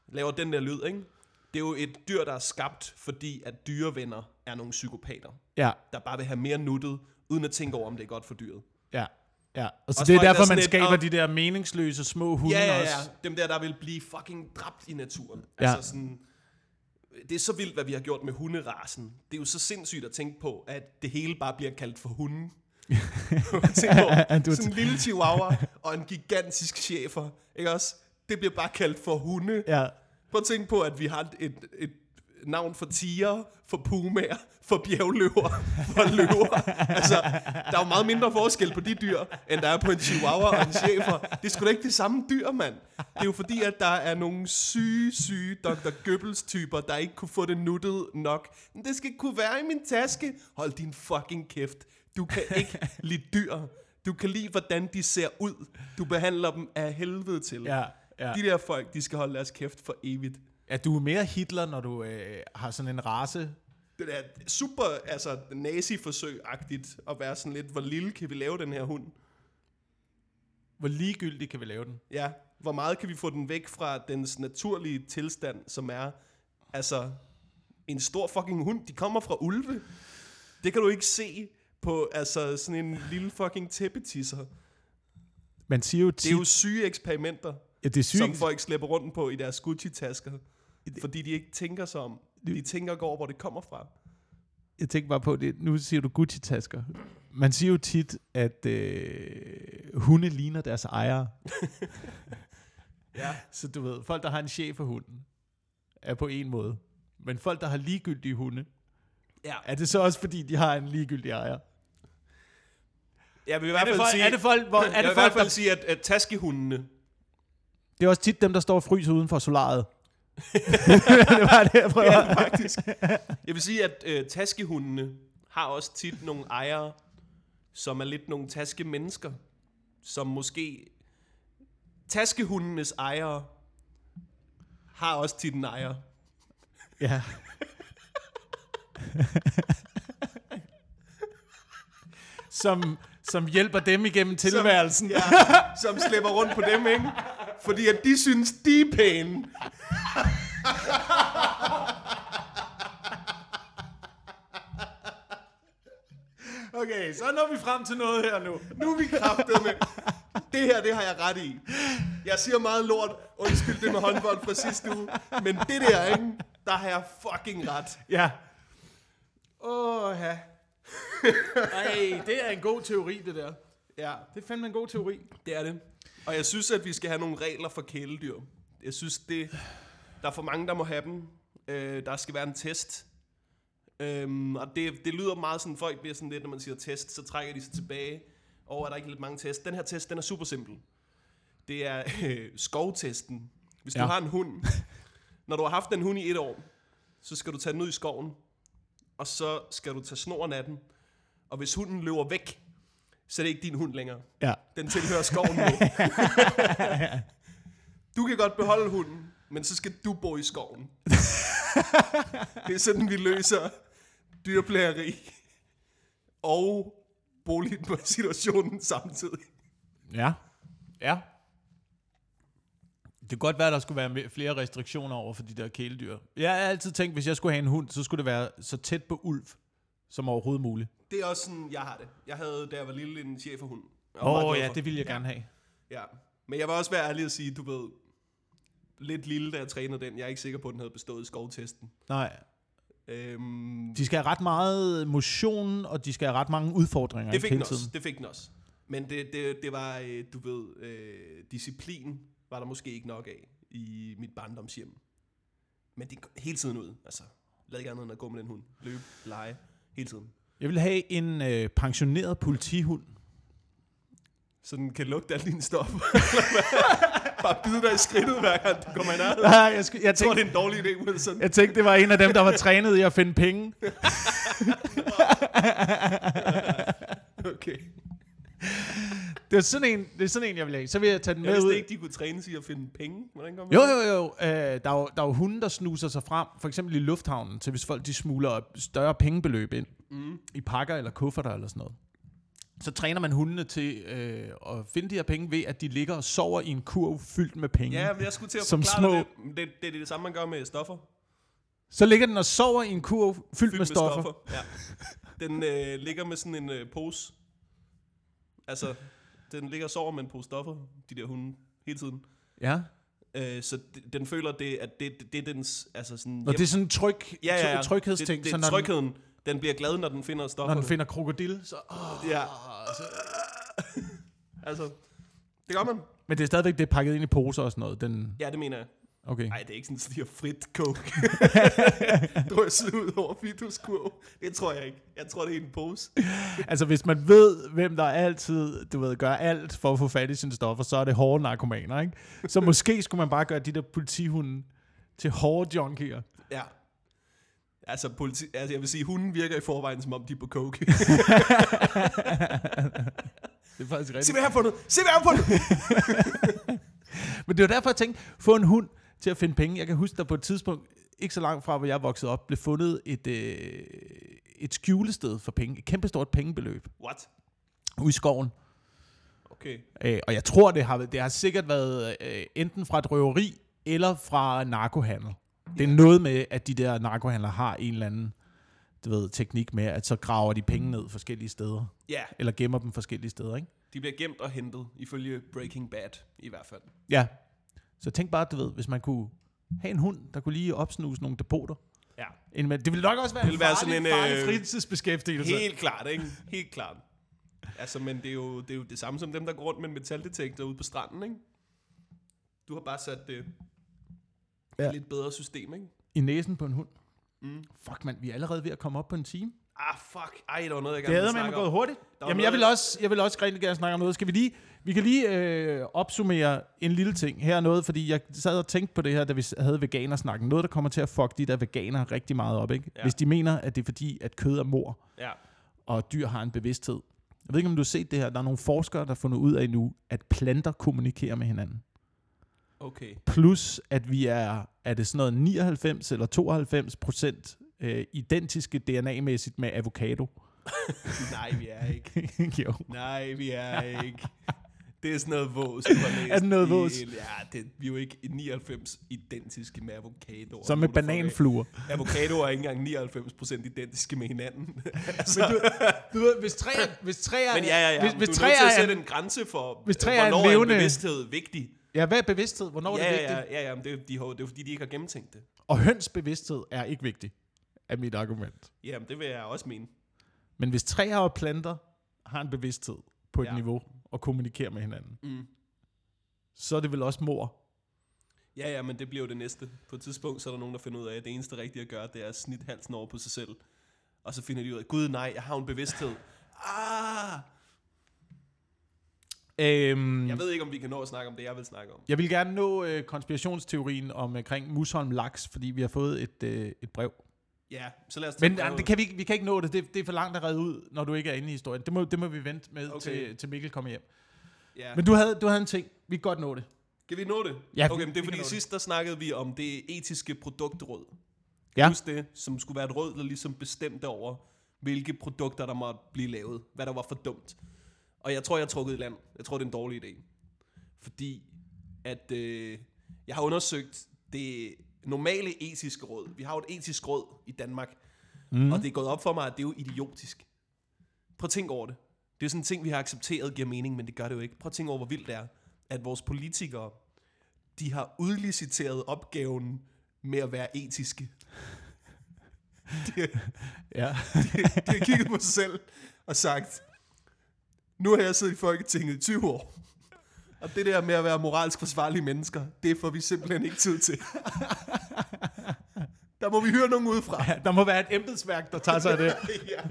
laver den der lyd, ikke? Det er jo et dyr, der er skabt, fordi at dyrevenner er nogle psykopater, Ja, der bare vil have mere nuttet, uden at tænke over, om det er godt for dyret. ja, ja. Og så Også det er der er derfor, sådan man skaber "Åh." de der meningsløse små hunde Ja, ja, også. ja. Dem der, der vil blive fucking dræbt i naturen. Ja. Altså sådan, det er så vildt, hvad vi har gjort med hunderasen. Det er jo så sindssygt at tænke på, at det hele bare bliver kaldt for hunden. Tænk på, sådan en lille chihuahua og en gigantisk chefer, ikke også? Det bliver bare kaldt for hunde. Ja, Prøv at tænke på, at vi har et, et, et navn for tiger, for pumaer, for bjergløver, for løver. Altså, der er jo meget mindre forskel på de dyr, end der er på en chihuahua og en chefer. Det er sgu da ikke det samme dyr, mand. Det er jo fordi, at der er nogle syge, syge Dr. Goebbels-typer, der ikke kunne få det nuttet nok. Men det skal kunne være i min taske. Hold din fucking kæft. Du kan ikke lide dyr. Du kan lide, hvordan de ser ud. Du behandler dem af helvede til. ja, ja. De der folk, de skal holde deres kæft for evigt. ja. du er mere Hitler, når du øh, har sådan en race. Det er super altså, nazi-forsøg-agtigt at være sådan lidt, hvor lille kan vi lave den her hund? Hvor ligegyldigt kan vi lave den? Ja, hvor meget kan vi få den væk fra dens naturlige tilstand, som er altså en stor fucking hund. De kommer fra ulve. Det kan du ikke se på altså sådan en lille fucking tæppetisser. Man siger jo Det tit, er jo syge eksperimenter, ja, det er sygt. som folk slæber rundt på i deres Gucci-tasker. Fordi de ikke tænker sig om. De tænker ikke over, hvor det kommer fra. Jeg tænker bare på det. Nu siger du Gucci-tasker. Man siger jo tit, at øh, hunde ligner deres ejere. Ja. Så du ved, folk, der har en chef for hunden, er på en måde. Men folk, der har ligegyldige hunde, ja. er det så også, fordi de har en ligegyldig ejer? Jeg vil i Er hvert det fald folk, sige, er det folk, hvor, er jeg det vil i folk hvert fald der, sige, at, at taskehundene, det er også tit dem, der står og fryser uden for solaret. det var det, jeg prøver. Ja, faktisk. Jeg vil sige, at øh, taskehundene har også tit nogle ejere, som er lidt nogle taskemennesker, som måske... Taskehundenes ejere har også tit en ejer. Ja. som, som hjælper dem igennem tilværelsen. Ja, som slipper rundt på dem, ikke? Fordi at de synes, de er pæne. Okay, så når vi frem til noget her nu. Nu er vi kraftet med. Det her, det har jeg ret i. Jeg siger meget lort. Undskyld det med håndbold fra sidste uge. Men det der, ikke? Der har jeg fucking ret. Ja. Åh, ja. Ej, det er en god teori, det der. Ja, Det er fandme en god teori. det er det. Og jeg synes, at vi skal have nogle regler for kæledyr. Jeg synes, det, der er for mange, der må have dem. Øh, der skal være en test. Øhm, og det, det lyder meget sådan, folk bliver sådan lidt, når man siger test, så trækker de sig tilbage. Og er der ikke lidt mange test? Den her test, den er super simpel. Det er øh, skovtesten. Hvis ja. Ja. du har en hund, når du har haft den hund i et år, så skal du tage den ud i skoven, og så skal du tage snoren af den. Og hvis hunden løber væk, så er det ikke din hund længere. Ja. Den tilhører skoven nu. du kan godt beholde hunden, men så skal du bo i skoven. det er sådan, vi løser dyrplageri og boligsituationen samtidig. Ja. Ja. Det kan godt være, at der skulle være flere restriktioner over for de der kæledyr. Jeg har altid tænkt, hvis jeg skulle have en hund, så skulle det være så tæt på ulv som overhovedet muligt. Det er også sådan, jeg har det. Jeg havde, da jeg var lille, en cheferhund. Jeg Åh var meget oh, ja, for. det ville jeg gerne have. Ja, men jeg vil også være ærlig at sige, du ved, lidt lille, da jeg trænede den. Jeg er ikke sikker på, at den havde bestået skovtesten. Nej, Øhm, de skal have ret meget motion, og de skal have ret mange udfordringer det fik den også. Det fik den også. Men det, det, det var, øh, du ved, øh, disciplin var der måske ikke nok af i mit barndomshjem. Men det hele tiden ud. Altså, lad ikke andet end at gå med den hund. Løbe, lege, hele tiden. Jeg vil have en øh, pensioneret politihund. så den kan lugte alle dine stoffer. Bare bide dig i skridtet, hver gang du kommer i nærheden. Ah, jeg, sk- jeg, Jeg tror, det er en dårlig idé, Wilson. jeg tænkte, det var en af dem, der var trænet i at finde penge. Okay. Det er sådan en, det er sådan en jeg vil have. Så vil jeg tage den Jeg med ud. ikke, de kunne trænes i at finde penge. Hvordan kommer Jo, jo, jo. Øh, der, er jo der er jo hunde, der snuser sig frem, for eksempel i lufthavnen, til hvis folk de smugler større pengebeløb ind Mm. i pakker eller kufferter eller sådan noget. Så træner man hundene til øh, at finde de her penge ved, at de ligger og sover i en kurv fyldt med penge. Ja, men jeg skulle til at Som forklare små- det. Det, det. Det er det samme, man gør med stoffer. Så ligger den og sover i en kurv fyldt, fyldt med stoffer. Ja. Den øh, ligger med sådan en øh, pose. Altså, den ligger og sover med en pose stoffer, de der hunde, hele tiden. Ja. Øh, så den føler, det, at det, det, det er dens... Altså sådan, Og det er sådan en tryg, ja, ja, ja. tryghedsting. Det, det så er trygheden. Den bliver glad, når den finder den, stoffer. når den finder krokodil, så... Oh, Ja. Altså, det gør man. Men det er stadigvæk det er pakket ind i poser og sådan noget. Den, Ja, det mener jeg. Okay. Nej, det er ikke sådan, at de har frit coke. Drysset ud over fituskurv. Det tror jeg ikke. Jeg tror, det er en pose. Altså, hvis man ved, hvem der altid, du ved, gør alt for at få fat i sine stoffer, så er det hårde narkomaner, ikke? Så måske skulle man bare gøre de der politihunde til hårde junkier. Ja. Altså, politi- altså, jeg vil sige, hunden virker i forvejen, som om de er på coke. Det er faktisk Se, rigtigt. hvad jeg har fundet! Se, hvad jeg har fundet! Men det var derfor, jeg tænkte, få en hund til at finde penge. Jeg kan huske, der på et tidspunkt, ikke så langt fra, hvor jeg voksede op, blev fundet et, øh, et skjulested for penge. Et kæmpestort pengebeløb What? ude i skoven. Okay. Øh, og jeg tror, det har, det har sikkert været øh, enten fra et røveri eller fra narkohandel. Det er noget med, at de der narkohandlere har en eller anden du ved, teknik med, at så graver de penge ned forskellige steder. Ja, Eller gemmer dem forskellige steder, ikke? de bliver gemt og hentet, ifølge Breaking Bad i hvert fald. Ja. Så tænk bare, du ved, hvis man kunne have en hund, der kunne lige opsnuse nogle depoter. Ja. Indimellem. Det ville nok også være Det en ville være farlig, sådan en, farlig øh, fritidsbeskæftigelse. Helt klart, ikke? Helt klart. Altså, men det er, jo, det er jo det samme som dem, der går rundt med en metaldetektor ude på stranden, ikke? Du har bare sat det Ja. ja. lidt bedre system, ikke? I næsen på en hund. Mm. Fuck, mand, vi er allerede ved at komme op på en time. Ah, fuck. Ej, der var noget, jeg Det gerne havde ville man snakke gået om. hurtigt. Jamen, jeg noget- vil, også, jeg vil også rigtig gerne snakke om noget. Skal vi lige, vi kan lige øh, opsummere en lille ting. Her er noget, fordi jeg sad og tænkte på det her, da vi havde veganersnakken. Noget, der kommer til at fuck de der veganere rigtig meget op, ikke? Ja. Hvis de mener, at det er fordi, at kød er mor, Ja. og dyr har en bevidsthed. Jeg ved ikke, om du har set det her. Der er nogle forskere, der har fundet ud af nu, at planter kommunikerer med hinanden. Okay. Plus, at vi er, er det sådan noget 99 eller 92 procent øh, identiske DNA-mæssigt med avocado. Nej, vi er ikke. jo. Nej, vi er ikke. Det er sådan noget vås, du har læst. Er det noget vås? Ja, det, vi er jo ikke i 99 identiske med avocadoer. Som med er du bananfluer. Avocadoer er ikke engang 99% identiske med hinanden. altså, Du ved, hvis træ, hvis træ er, men ja, ja, ja. Hvis, Hvis, du er nødt til at er, sætte en, en grænse for, hvis træ øh, er en hvornår levende- en bevidsthed vigtig. ja, hvad er bevidsthed? Hvornår er Ja, det ja, vigtigt? ja, ja, men det, er, de har, det er fordi, de ikke har gennemtænkt det. Og høns bevidsthed er ikke vigtig, er mit argument. Jamen, det vil jeg også mene. Men hvis træer og planter har en bevidsthed på et Ja. niveau og kommunikerer med hinanden, Mm. så er det vel også mor. Ja, ja, men det bliver jo det næste. På et tidspunkt, så er der nogen, der finder ud af, at det eneste rigtige at gøre, det er at snitte halsen over på sig selv. Og så finder de ud af, gud nej, jeg har en bevidsthed. Ah! Øhm, Jeg ved ikke, om vi kan nå at snakke om det, jeg vil snakke om. Jeg vil gerne nå øh, konspirationsteorien om, omkring Musholm Laks, fordi vi har fået et, øh, et brev. Ja, så lad os Men det kan vi, vi kan ikke nå det. det. Det er for langt at redde ud, når du ikke er inde i historien. Det må, det må vi vente med, Okay. til, til Mikkel kommer hjem. Ja. Men du havde, du havde en ting. Vi kan godt nå det. Kan vi nå det? Ja, okay, vi- men det er fordi sidst der snakkede vi om det etiske produktråd. Ja. Husk det, som skulle være et råd, der ligesom bestemte over, hvilke produkter der måtte blive lavet. Hvad der var for dumt. Og jeg tror, jeg er trukket i land. Jeg tror, det er en dårlig idé. Fordi at øh, jeg har undersøgt det normale etiske råd. Vi har jo et etisk råd i Danmark. Mm. Og det er gået op for mig, at det er jo idiotisk. Prøv at tænke over det. Det er sådan en ting, vi har accepteret giver mening, men det gør det jo ikke. Prøv at tænke over, hvor vildt det er, at vores politikere, de har udliciteret opgaven med at være etiske. De, Ja. de har kigget på sig selv og sagt, nu har jeg siddet i Folketinget i 20 år, og det der med at være moralsk forsvarlige mennesker, det får vi simpelthen ikke tid til. Der må vi høre nogen udefra. Der må være et embedsværk, der tager sig af det. ja.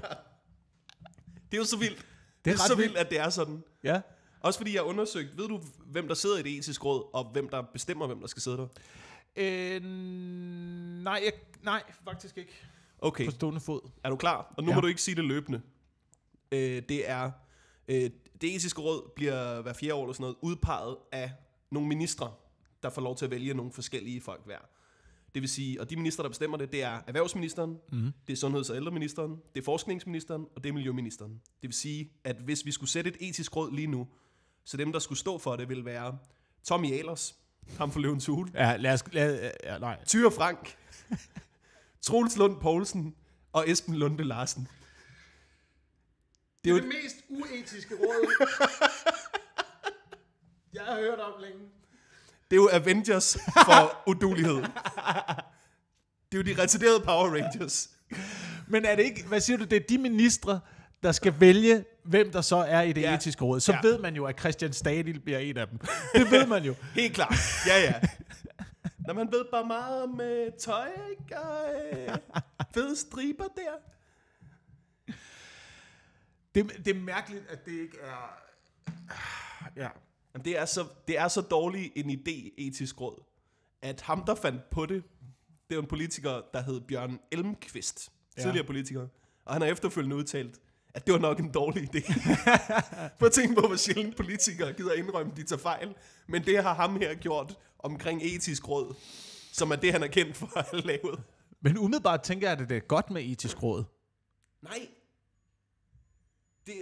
Det er jo så vildt. Det Det er er, ret så vildt. vildt, at det er sådan. Ja. Også fordi jeg har undersøgt, ved du, hvem der sidder i det etiske råd, og hvem der bestemmer, hvem der skal sidde der? Øh, nej, jeg, nej, faktisk ikke. Okay, På stående fod. er du klar? Og nu Ja. må du ikke sige det løbende. Øh, det er, øh, det etiske råd bliver hver fjerde år eller sådan noget, udpeget af nogle ministre, der får lov til at vælge nogle forskellige folk hver. Det vil sige, og de minister, der bestemmer det, det er erhvervsministeren, Mm. det er sundheds- og ældreministeren, det er forskningsministeren, og det er miljøministeren. Det vil sige, at hvis vi skulle sætte et etisk råd lige nu, så dem, der skulle stå for det, ville være Tommy Ahlers, ham for Løvens Hule, Ja, lad os... Lad, ja, nej. Tyre Frank, Troels Lund Poulsen og Esben Lunde Larsen. Det er jo et, mest uetiske råd, jeg har hørt om længe. det er jo Avengers for udulighed. Det er jo de retarderede Power Rangers. Men er det ikke... Hvad siger du? Det er de ministre, der skal vælge, hvem der så er i det Ja. etiske råd. Så Ja. ja. ved man jo, at Christian Stadil bliver en af dem. Det ved man jo. Helt klart. Ja, ja. Når man ved bare meget om øh, tøj, ikke? Og øh, fede striber der. Det, det er mærkeligt, at det ikke er... Ja. Jamen, det, er så, det er så dårlig en idé, etisk råd, at ham, der fandt på det, det er en politiker, der hed Bjørn Elmqvist. Ja. Tidligere politiker. Og han har efterfølgende udtalt, at det var nok en dårlig idé. Prøv at tænke på, hvor sjældent politikere gider indrømme, at de tager fejl. Men det har ham her gjort omkring etisk råd, som er det, han er kendt for at have lavet. Men umiddelbart tænker jeg, at det er godt med etisk råd. Nej. Det,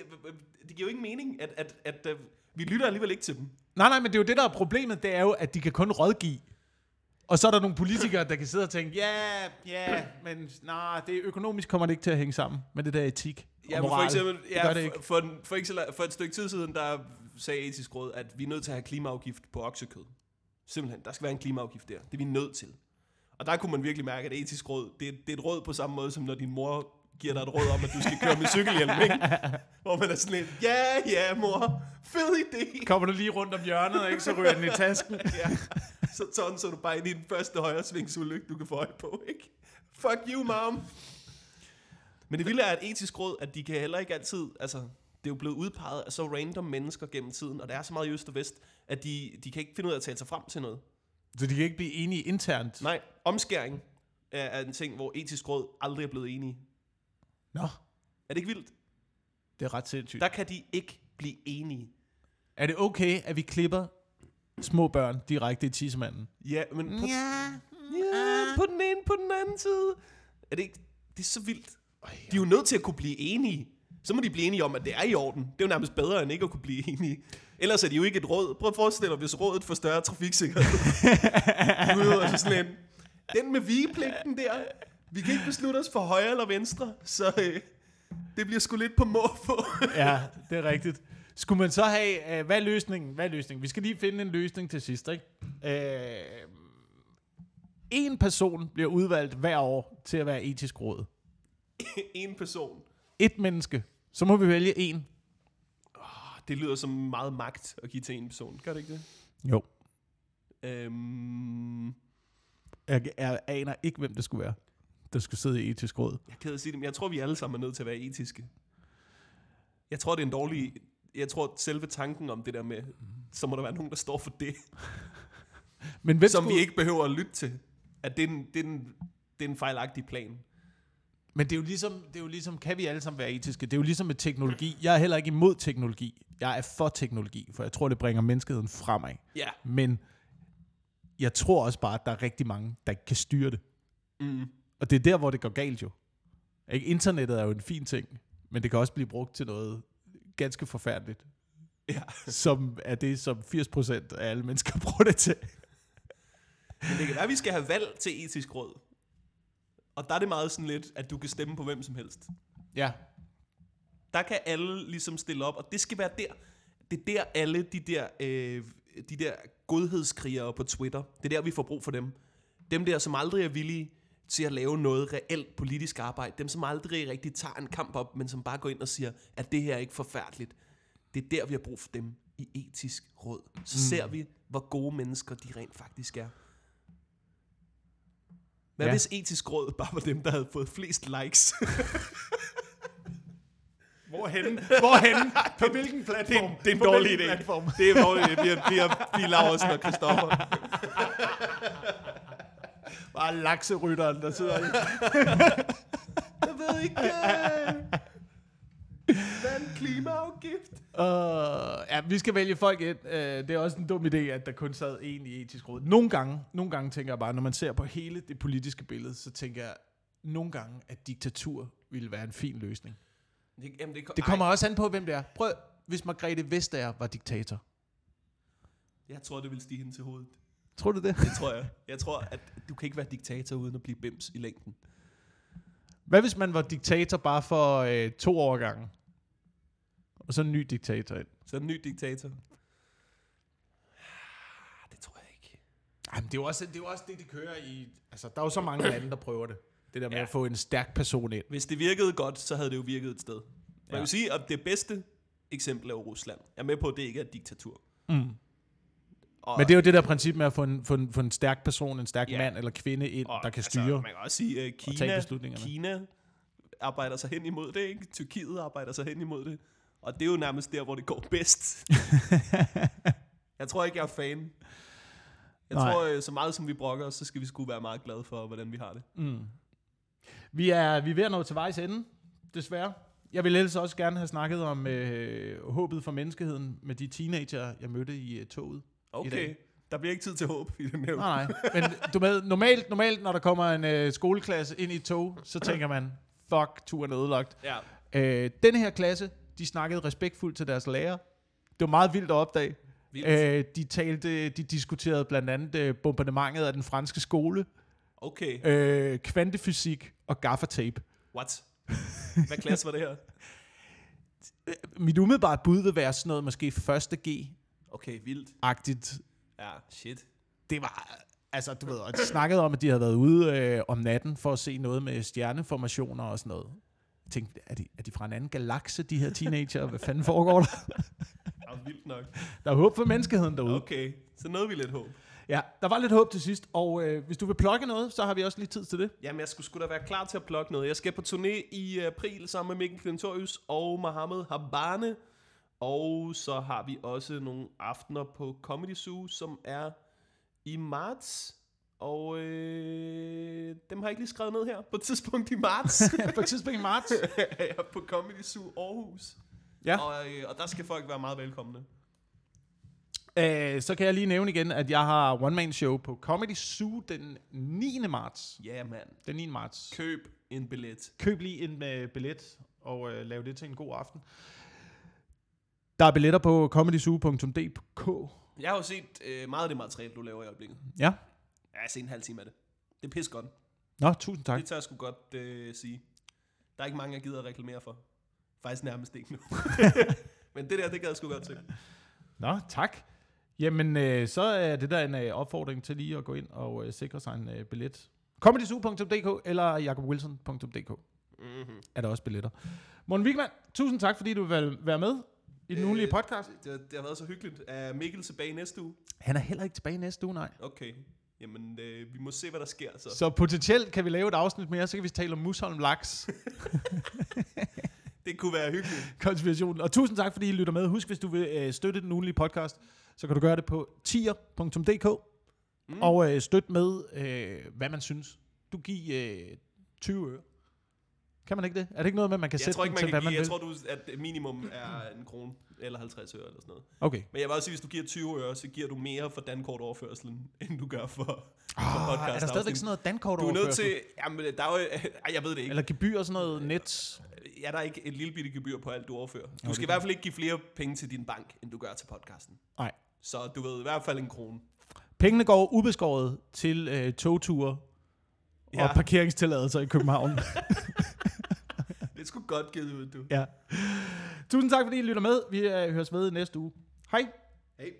det giver jo ikke mening, at, at, at, at vi lytter alligevel ikke til dem. Nej, nej, men det er jo det, der er problemet. Det er jo, at de kan kun rådgive. Og så er der nogle politikere, der kan sidde og tænke, ja, ja, men nej, det er økonomisk kommer det ikke til at hænge sammen med det der etik Ja, og for moral. eksempel, det ja, gør det ikke. for, for, en- for, la- for et stykke tid siden, der sagde etisk råd, at vi er nødt til at have klimaafgift på oksekød. Simpelthen, der skal være en klimaafgift der. Det er vi nødt til. Og der kunne man virkelig mærke, at etisk råd, det, det er et råd på samme måde, som når din mor giver dig et råd om, at du skal køre med cykelhjelm, ikke? Hvor man er sådan lidt, ja, ja, mor, fed idé. Kommer du lige rundt om hjørnet, og ikke så ryger den i tasken. Ja. Så tonser du bare ind i den første højre svingsulykke, du kan få øje på, ikke? Fuck you, mom. Men det vilde er, at etisk råd, at de kan heller ikke altid, altså, det er jo blevet udpeget af så random mennesker gennem tiden, og der er så meget i øst og vest, at de, de kan ikke finde ud af at tale sig frem til noget. Så de kan ikke blive enige internt. Nej, omskæring er, er en ting, hvor etisk råd aldrig er blevet enige. Nå, Er det ikke vildt? det er ret sindssygt. Der kan de ikke blive enige. Er det okay, at vi klipper små børn direkte i tissemanden? Ja, men på, Ja. ja, på den ene, på den anden side. Er det ikke, det er så vildt. De er jo nødt til at kunne blive enige. Så må de blive enige om, at det er i orden. Det er jo nærmest bedre, end ikke at kunne blive enige. Ellers er de jo ikke et råd. Prøv at forestille dig, hvis rådet får større trafiksikkerhed. Du ved, altså sådan en, den med vigepligten der. Vi kan ikke beslutte os for højre eller venstre, så øh, det bliver sgu lidt på må på. ja, det er rigtigt. Skulle man så have, øh, hvad er løsningen? Hvad er løsningen? Vi skal lige finde en løsning til sidst, ikke? Øh, en person bliver udvalgt hver år til at være etisk råd. en person. Et menneske. Så må vi vælge en. Det lyder som meget magt at give til en person. Gør det ikke det? Jo. Øhm, Jeg, jeg aner ikke, hvem det skulle være, der skulle sidde i etisk råd. Jeg er ked at sige det, men jeg tror, vi alle sammen er nødt til at være etiske. Jeg tror, det er en dårlig... Jeg tror, selve tanken om det der med, så må der være nogen, der står for det, Men hvem som skulle, vi ikke behøver at lytte til. At det er en, det er en, det er en fejlagtig plan. Men det er, jo ligesom, det er jo ligesom, kan vi alle sammen være etiske? Det er jo ligesom med teknologi. Jeg er heller ikke imod teknologi. Jeg er for teknologi, for jeg tror, det bringer menneskeheden fremad. Ja. Men jeg tror også bare, at der er rigtig mange, der ikke kan styre det. Mm. Og det er der, hvor det går galt jo. Ikke? Internettet er jo en fin ting, men det kan også blive brugt til noget ganske forfærdeligt, Ja. som er det, som 80% af alle mennesker bruger det til. Men det kan være, at vi skal have valg til etisk råd. Og der er det meget sådan lidt, at du kan stemme på hvem som helst. Ja. Der kan alle ligesom stille op, og det skal være der. Det er der alle de der, øh, de der godhedskrigere på Twitter, det er der, vi får brug for dem. Dem der, som aldrig er villige til at lave noget reelt politisk arbejde. Dem, som aldrig rigtig tager en kamp op, men som bare går ind og siger, at det her er ikke forfærdeligt. Det er der, vi har brug for dem i etisk råd. Så mm. ser vi, hvor gode mennesker de rent faktisk er. Hvad Ja. hvis etisk råd bare var dem, der havde fået flest likes? Hvorhen? Hvorhen? På hvilken platform? Det er en På dårlig hvilken idé. Platform? Det er en dårlig idé. Vi er, vi er, vi er Laursen og Christoffer. Bare lakserytteren, der sidder i. Jeg ved ikke. Hvad er en klimaafgift? Uh, ja, vi skal vælge folk ind. Uh, det er også en dum idé, at der kun sad en i etisk råd. Nogle gange, nogle gange tænker jeg bare, når man ser på hele det politiske billede, så tænker jeg nogle gange, at diktatur ville være en fin løsning. Det, jamen, det, Det kommer også an på, hvem det er. Prøv, hvis Margrethe Vestager var diktator. Ej, jeg tror, det vil stige hende til hovedet. Tror du det? Det tror jeg. Jeg tror, at du kan ikke være diktator uden at blive bims i længden. Hvad hvis man var diktator bare for øh, to år gange? Og så en ny diktator ind. Så en ny diktator. Ah, Det tror jeg ikke. Jamen, det er jo også det, er jo også det de kører i... Altså, der er jo så mange lande, der prøver det. Det der med Ja. at få en stærk person ind. Hvis det virkede godt, så havde det jo virket et sted. Man Ja. vil sige, at det bedste eksempel er Rusland. Jeg er med på, at det ikke er et diktatur. Mm. Og, Men det er jo det der princip med at få en, få en, få en stærk person, en stærk Ja. mand eller kvinde ind, og, der kan altså, styre. man kan også sige, tage Kina, beslutningerne. Kina arbejder sig hen imod det, ikke? Tyrkiet arbejder sig hen imod det. Og det er jo nærmest der, hvor det går bedst. jeg tror ikke, jeg er fan. Jeg Nej. tror, øh, så meget som vi brokker os, så skal vi sgu være meget glade for, hvordan vi har det. Mm. Vi, er, vi er ved at nå til vejs ende, desværre. Jeg ville ellers også gerne have snakket om øh, håbet for menneskeheden med de teenager, jeg mødte i uh, toget. Okay, der bliver ikke tid til håb i den her. Nej, nej. Men du ved, normalt, normalt, når der kommer en øh, skoleklasse ind i et tog, så tænker man, fuck, turen er ødelagt. Ja, Øh, denne her klasse, de snakkede respektfuldt til deres lærer. Det var meget vildt at opdage. vildt. Øh, de talte, de diskuterede blandt andet øh, bombardementet af den franske skole, Okay, øh, kvantefysik og gaffertape. what? Hvad klasse var det her? Mit umiddelbare bud vil være sådan noget måske første Okay, vildt. G-agtigt. Ja, shit. Det var, altså du ved, og de snakkede om, at de havde været ude øh, om natten for at se noget med stjerneformationer og sådan noget. Jeg tænkte, er de, er de fra en anden galakse, de her teenager? Hvad fanden foregår der? Ja, vildt nok. Der er håb for menneskeheden derude. Okay, så nåede vi lidt håb. Ja, der var lidt håb til sidst, og øh, hvis du vil plukke noget, så har vi også lige tid til det. Jamen, jeg skulle sgu da være klar til at plukke noget. Jeg skal på turné i april sammen med Mikkel Klintorius og Mohammed Habane. Og så har vi også nogle aftener på Comedy Zoo, som er i marts. Og øh, dem har jeg ikke lige skrevet ned her. På et tidspunkt i marts på et tidspunkt i marts. jeg på Comedy Zoo Aarhus. Ja. Og, øh, og der skal folk være meget velkomne. Øh, så kan jeg lige nævne igen, at jeg har one-man-show på Comedy Zoo den 9. marts. Ja, yeah, mand. Den 9. marts. Køb en billet. Køb lige en uh, billet og uh, lav det til en god aften. Der er billetter på comedysoo.dk. Jeg har jo set øh, meget af det materiale, du laver i øjeblikket. Ja. Jeg har set en halv time af det. Det er pis godt. Nå, tusind tak. Det tør jeg sgu godt øh, sige. Der er ikke mange, jeg gider at reklamere for. Faktisk nærmest ikke nu. Men det der, det gad jeg sgu godt til. Nå, tak. Jamen, øh, så er det der en øh, opfordring til lige at gå ind og øh, sikre sig en øh, billet. comedysoo.dk eller jakobwilson.dk Mm-hmm. er der også billetter. Morten Wigman, tusind tak, fordi du vil være med i den Øh, ugenlige podcast. Det, det har været så hyggeligt. Er Mikkel tilbage næste uge? Han er heller ikke tilbage næste uge, nej. Okay. Jamen, øh, vi må se, hvad der sker så. Så potentielt kan vi lave et afsnit mere, så kan vi tale om Musholm Laks Det kunne være hyggeligt. konspirationen. Og tusind tak, fordi I lytter med. Husk, hvis du vil øh, støtte den ugenlige podcast, så kan du gøre det på tier.dk Mm. og øh, støtte med, øh, hvad man synes. Du giver øh, 20 øre. Kan man ikke det? Er det ikke noget med, man kan Jeg sætte tror ikke, til, man hvad kan man give, jeg vil? tror, du, at minimum er en krone eller 50 øre eller sådan noget. Okay. Men jeg vil også sige, hvis du giver 20 øre, så giver du mere for dankort overførselen, end du gør for, for Oh, podcast er der stadigvæk sådan noget dankort Du er nødt til, jamen der er jo, ej, jeg ved det ikke. Eller gebyr og sådan noget net? Er der ikke et lille bitte gebyr på alt, du overfører? Du det skal i hvert fald ikke give flere penge til din bank, end du gør til podcasten. Nej. Så du ved i hvert fald en krone. Pengene går ubeskåret til øh, togture ja. Ja. og parkeringstilladelser i København. Sgu godt givet ud, du. ja. Tusind tak, fordi I lytter med. Vi øh, høres ved næste uge. Hej. Hey.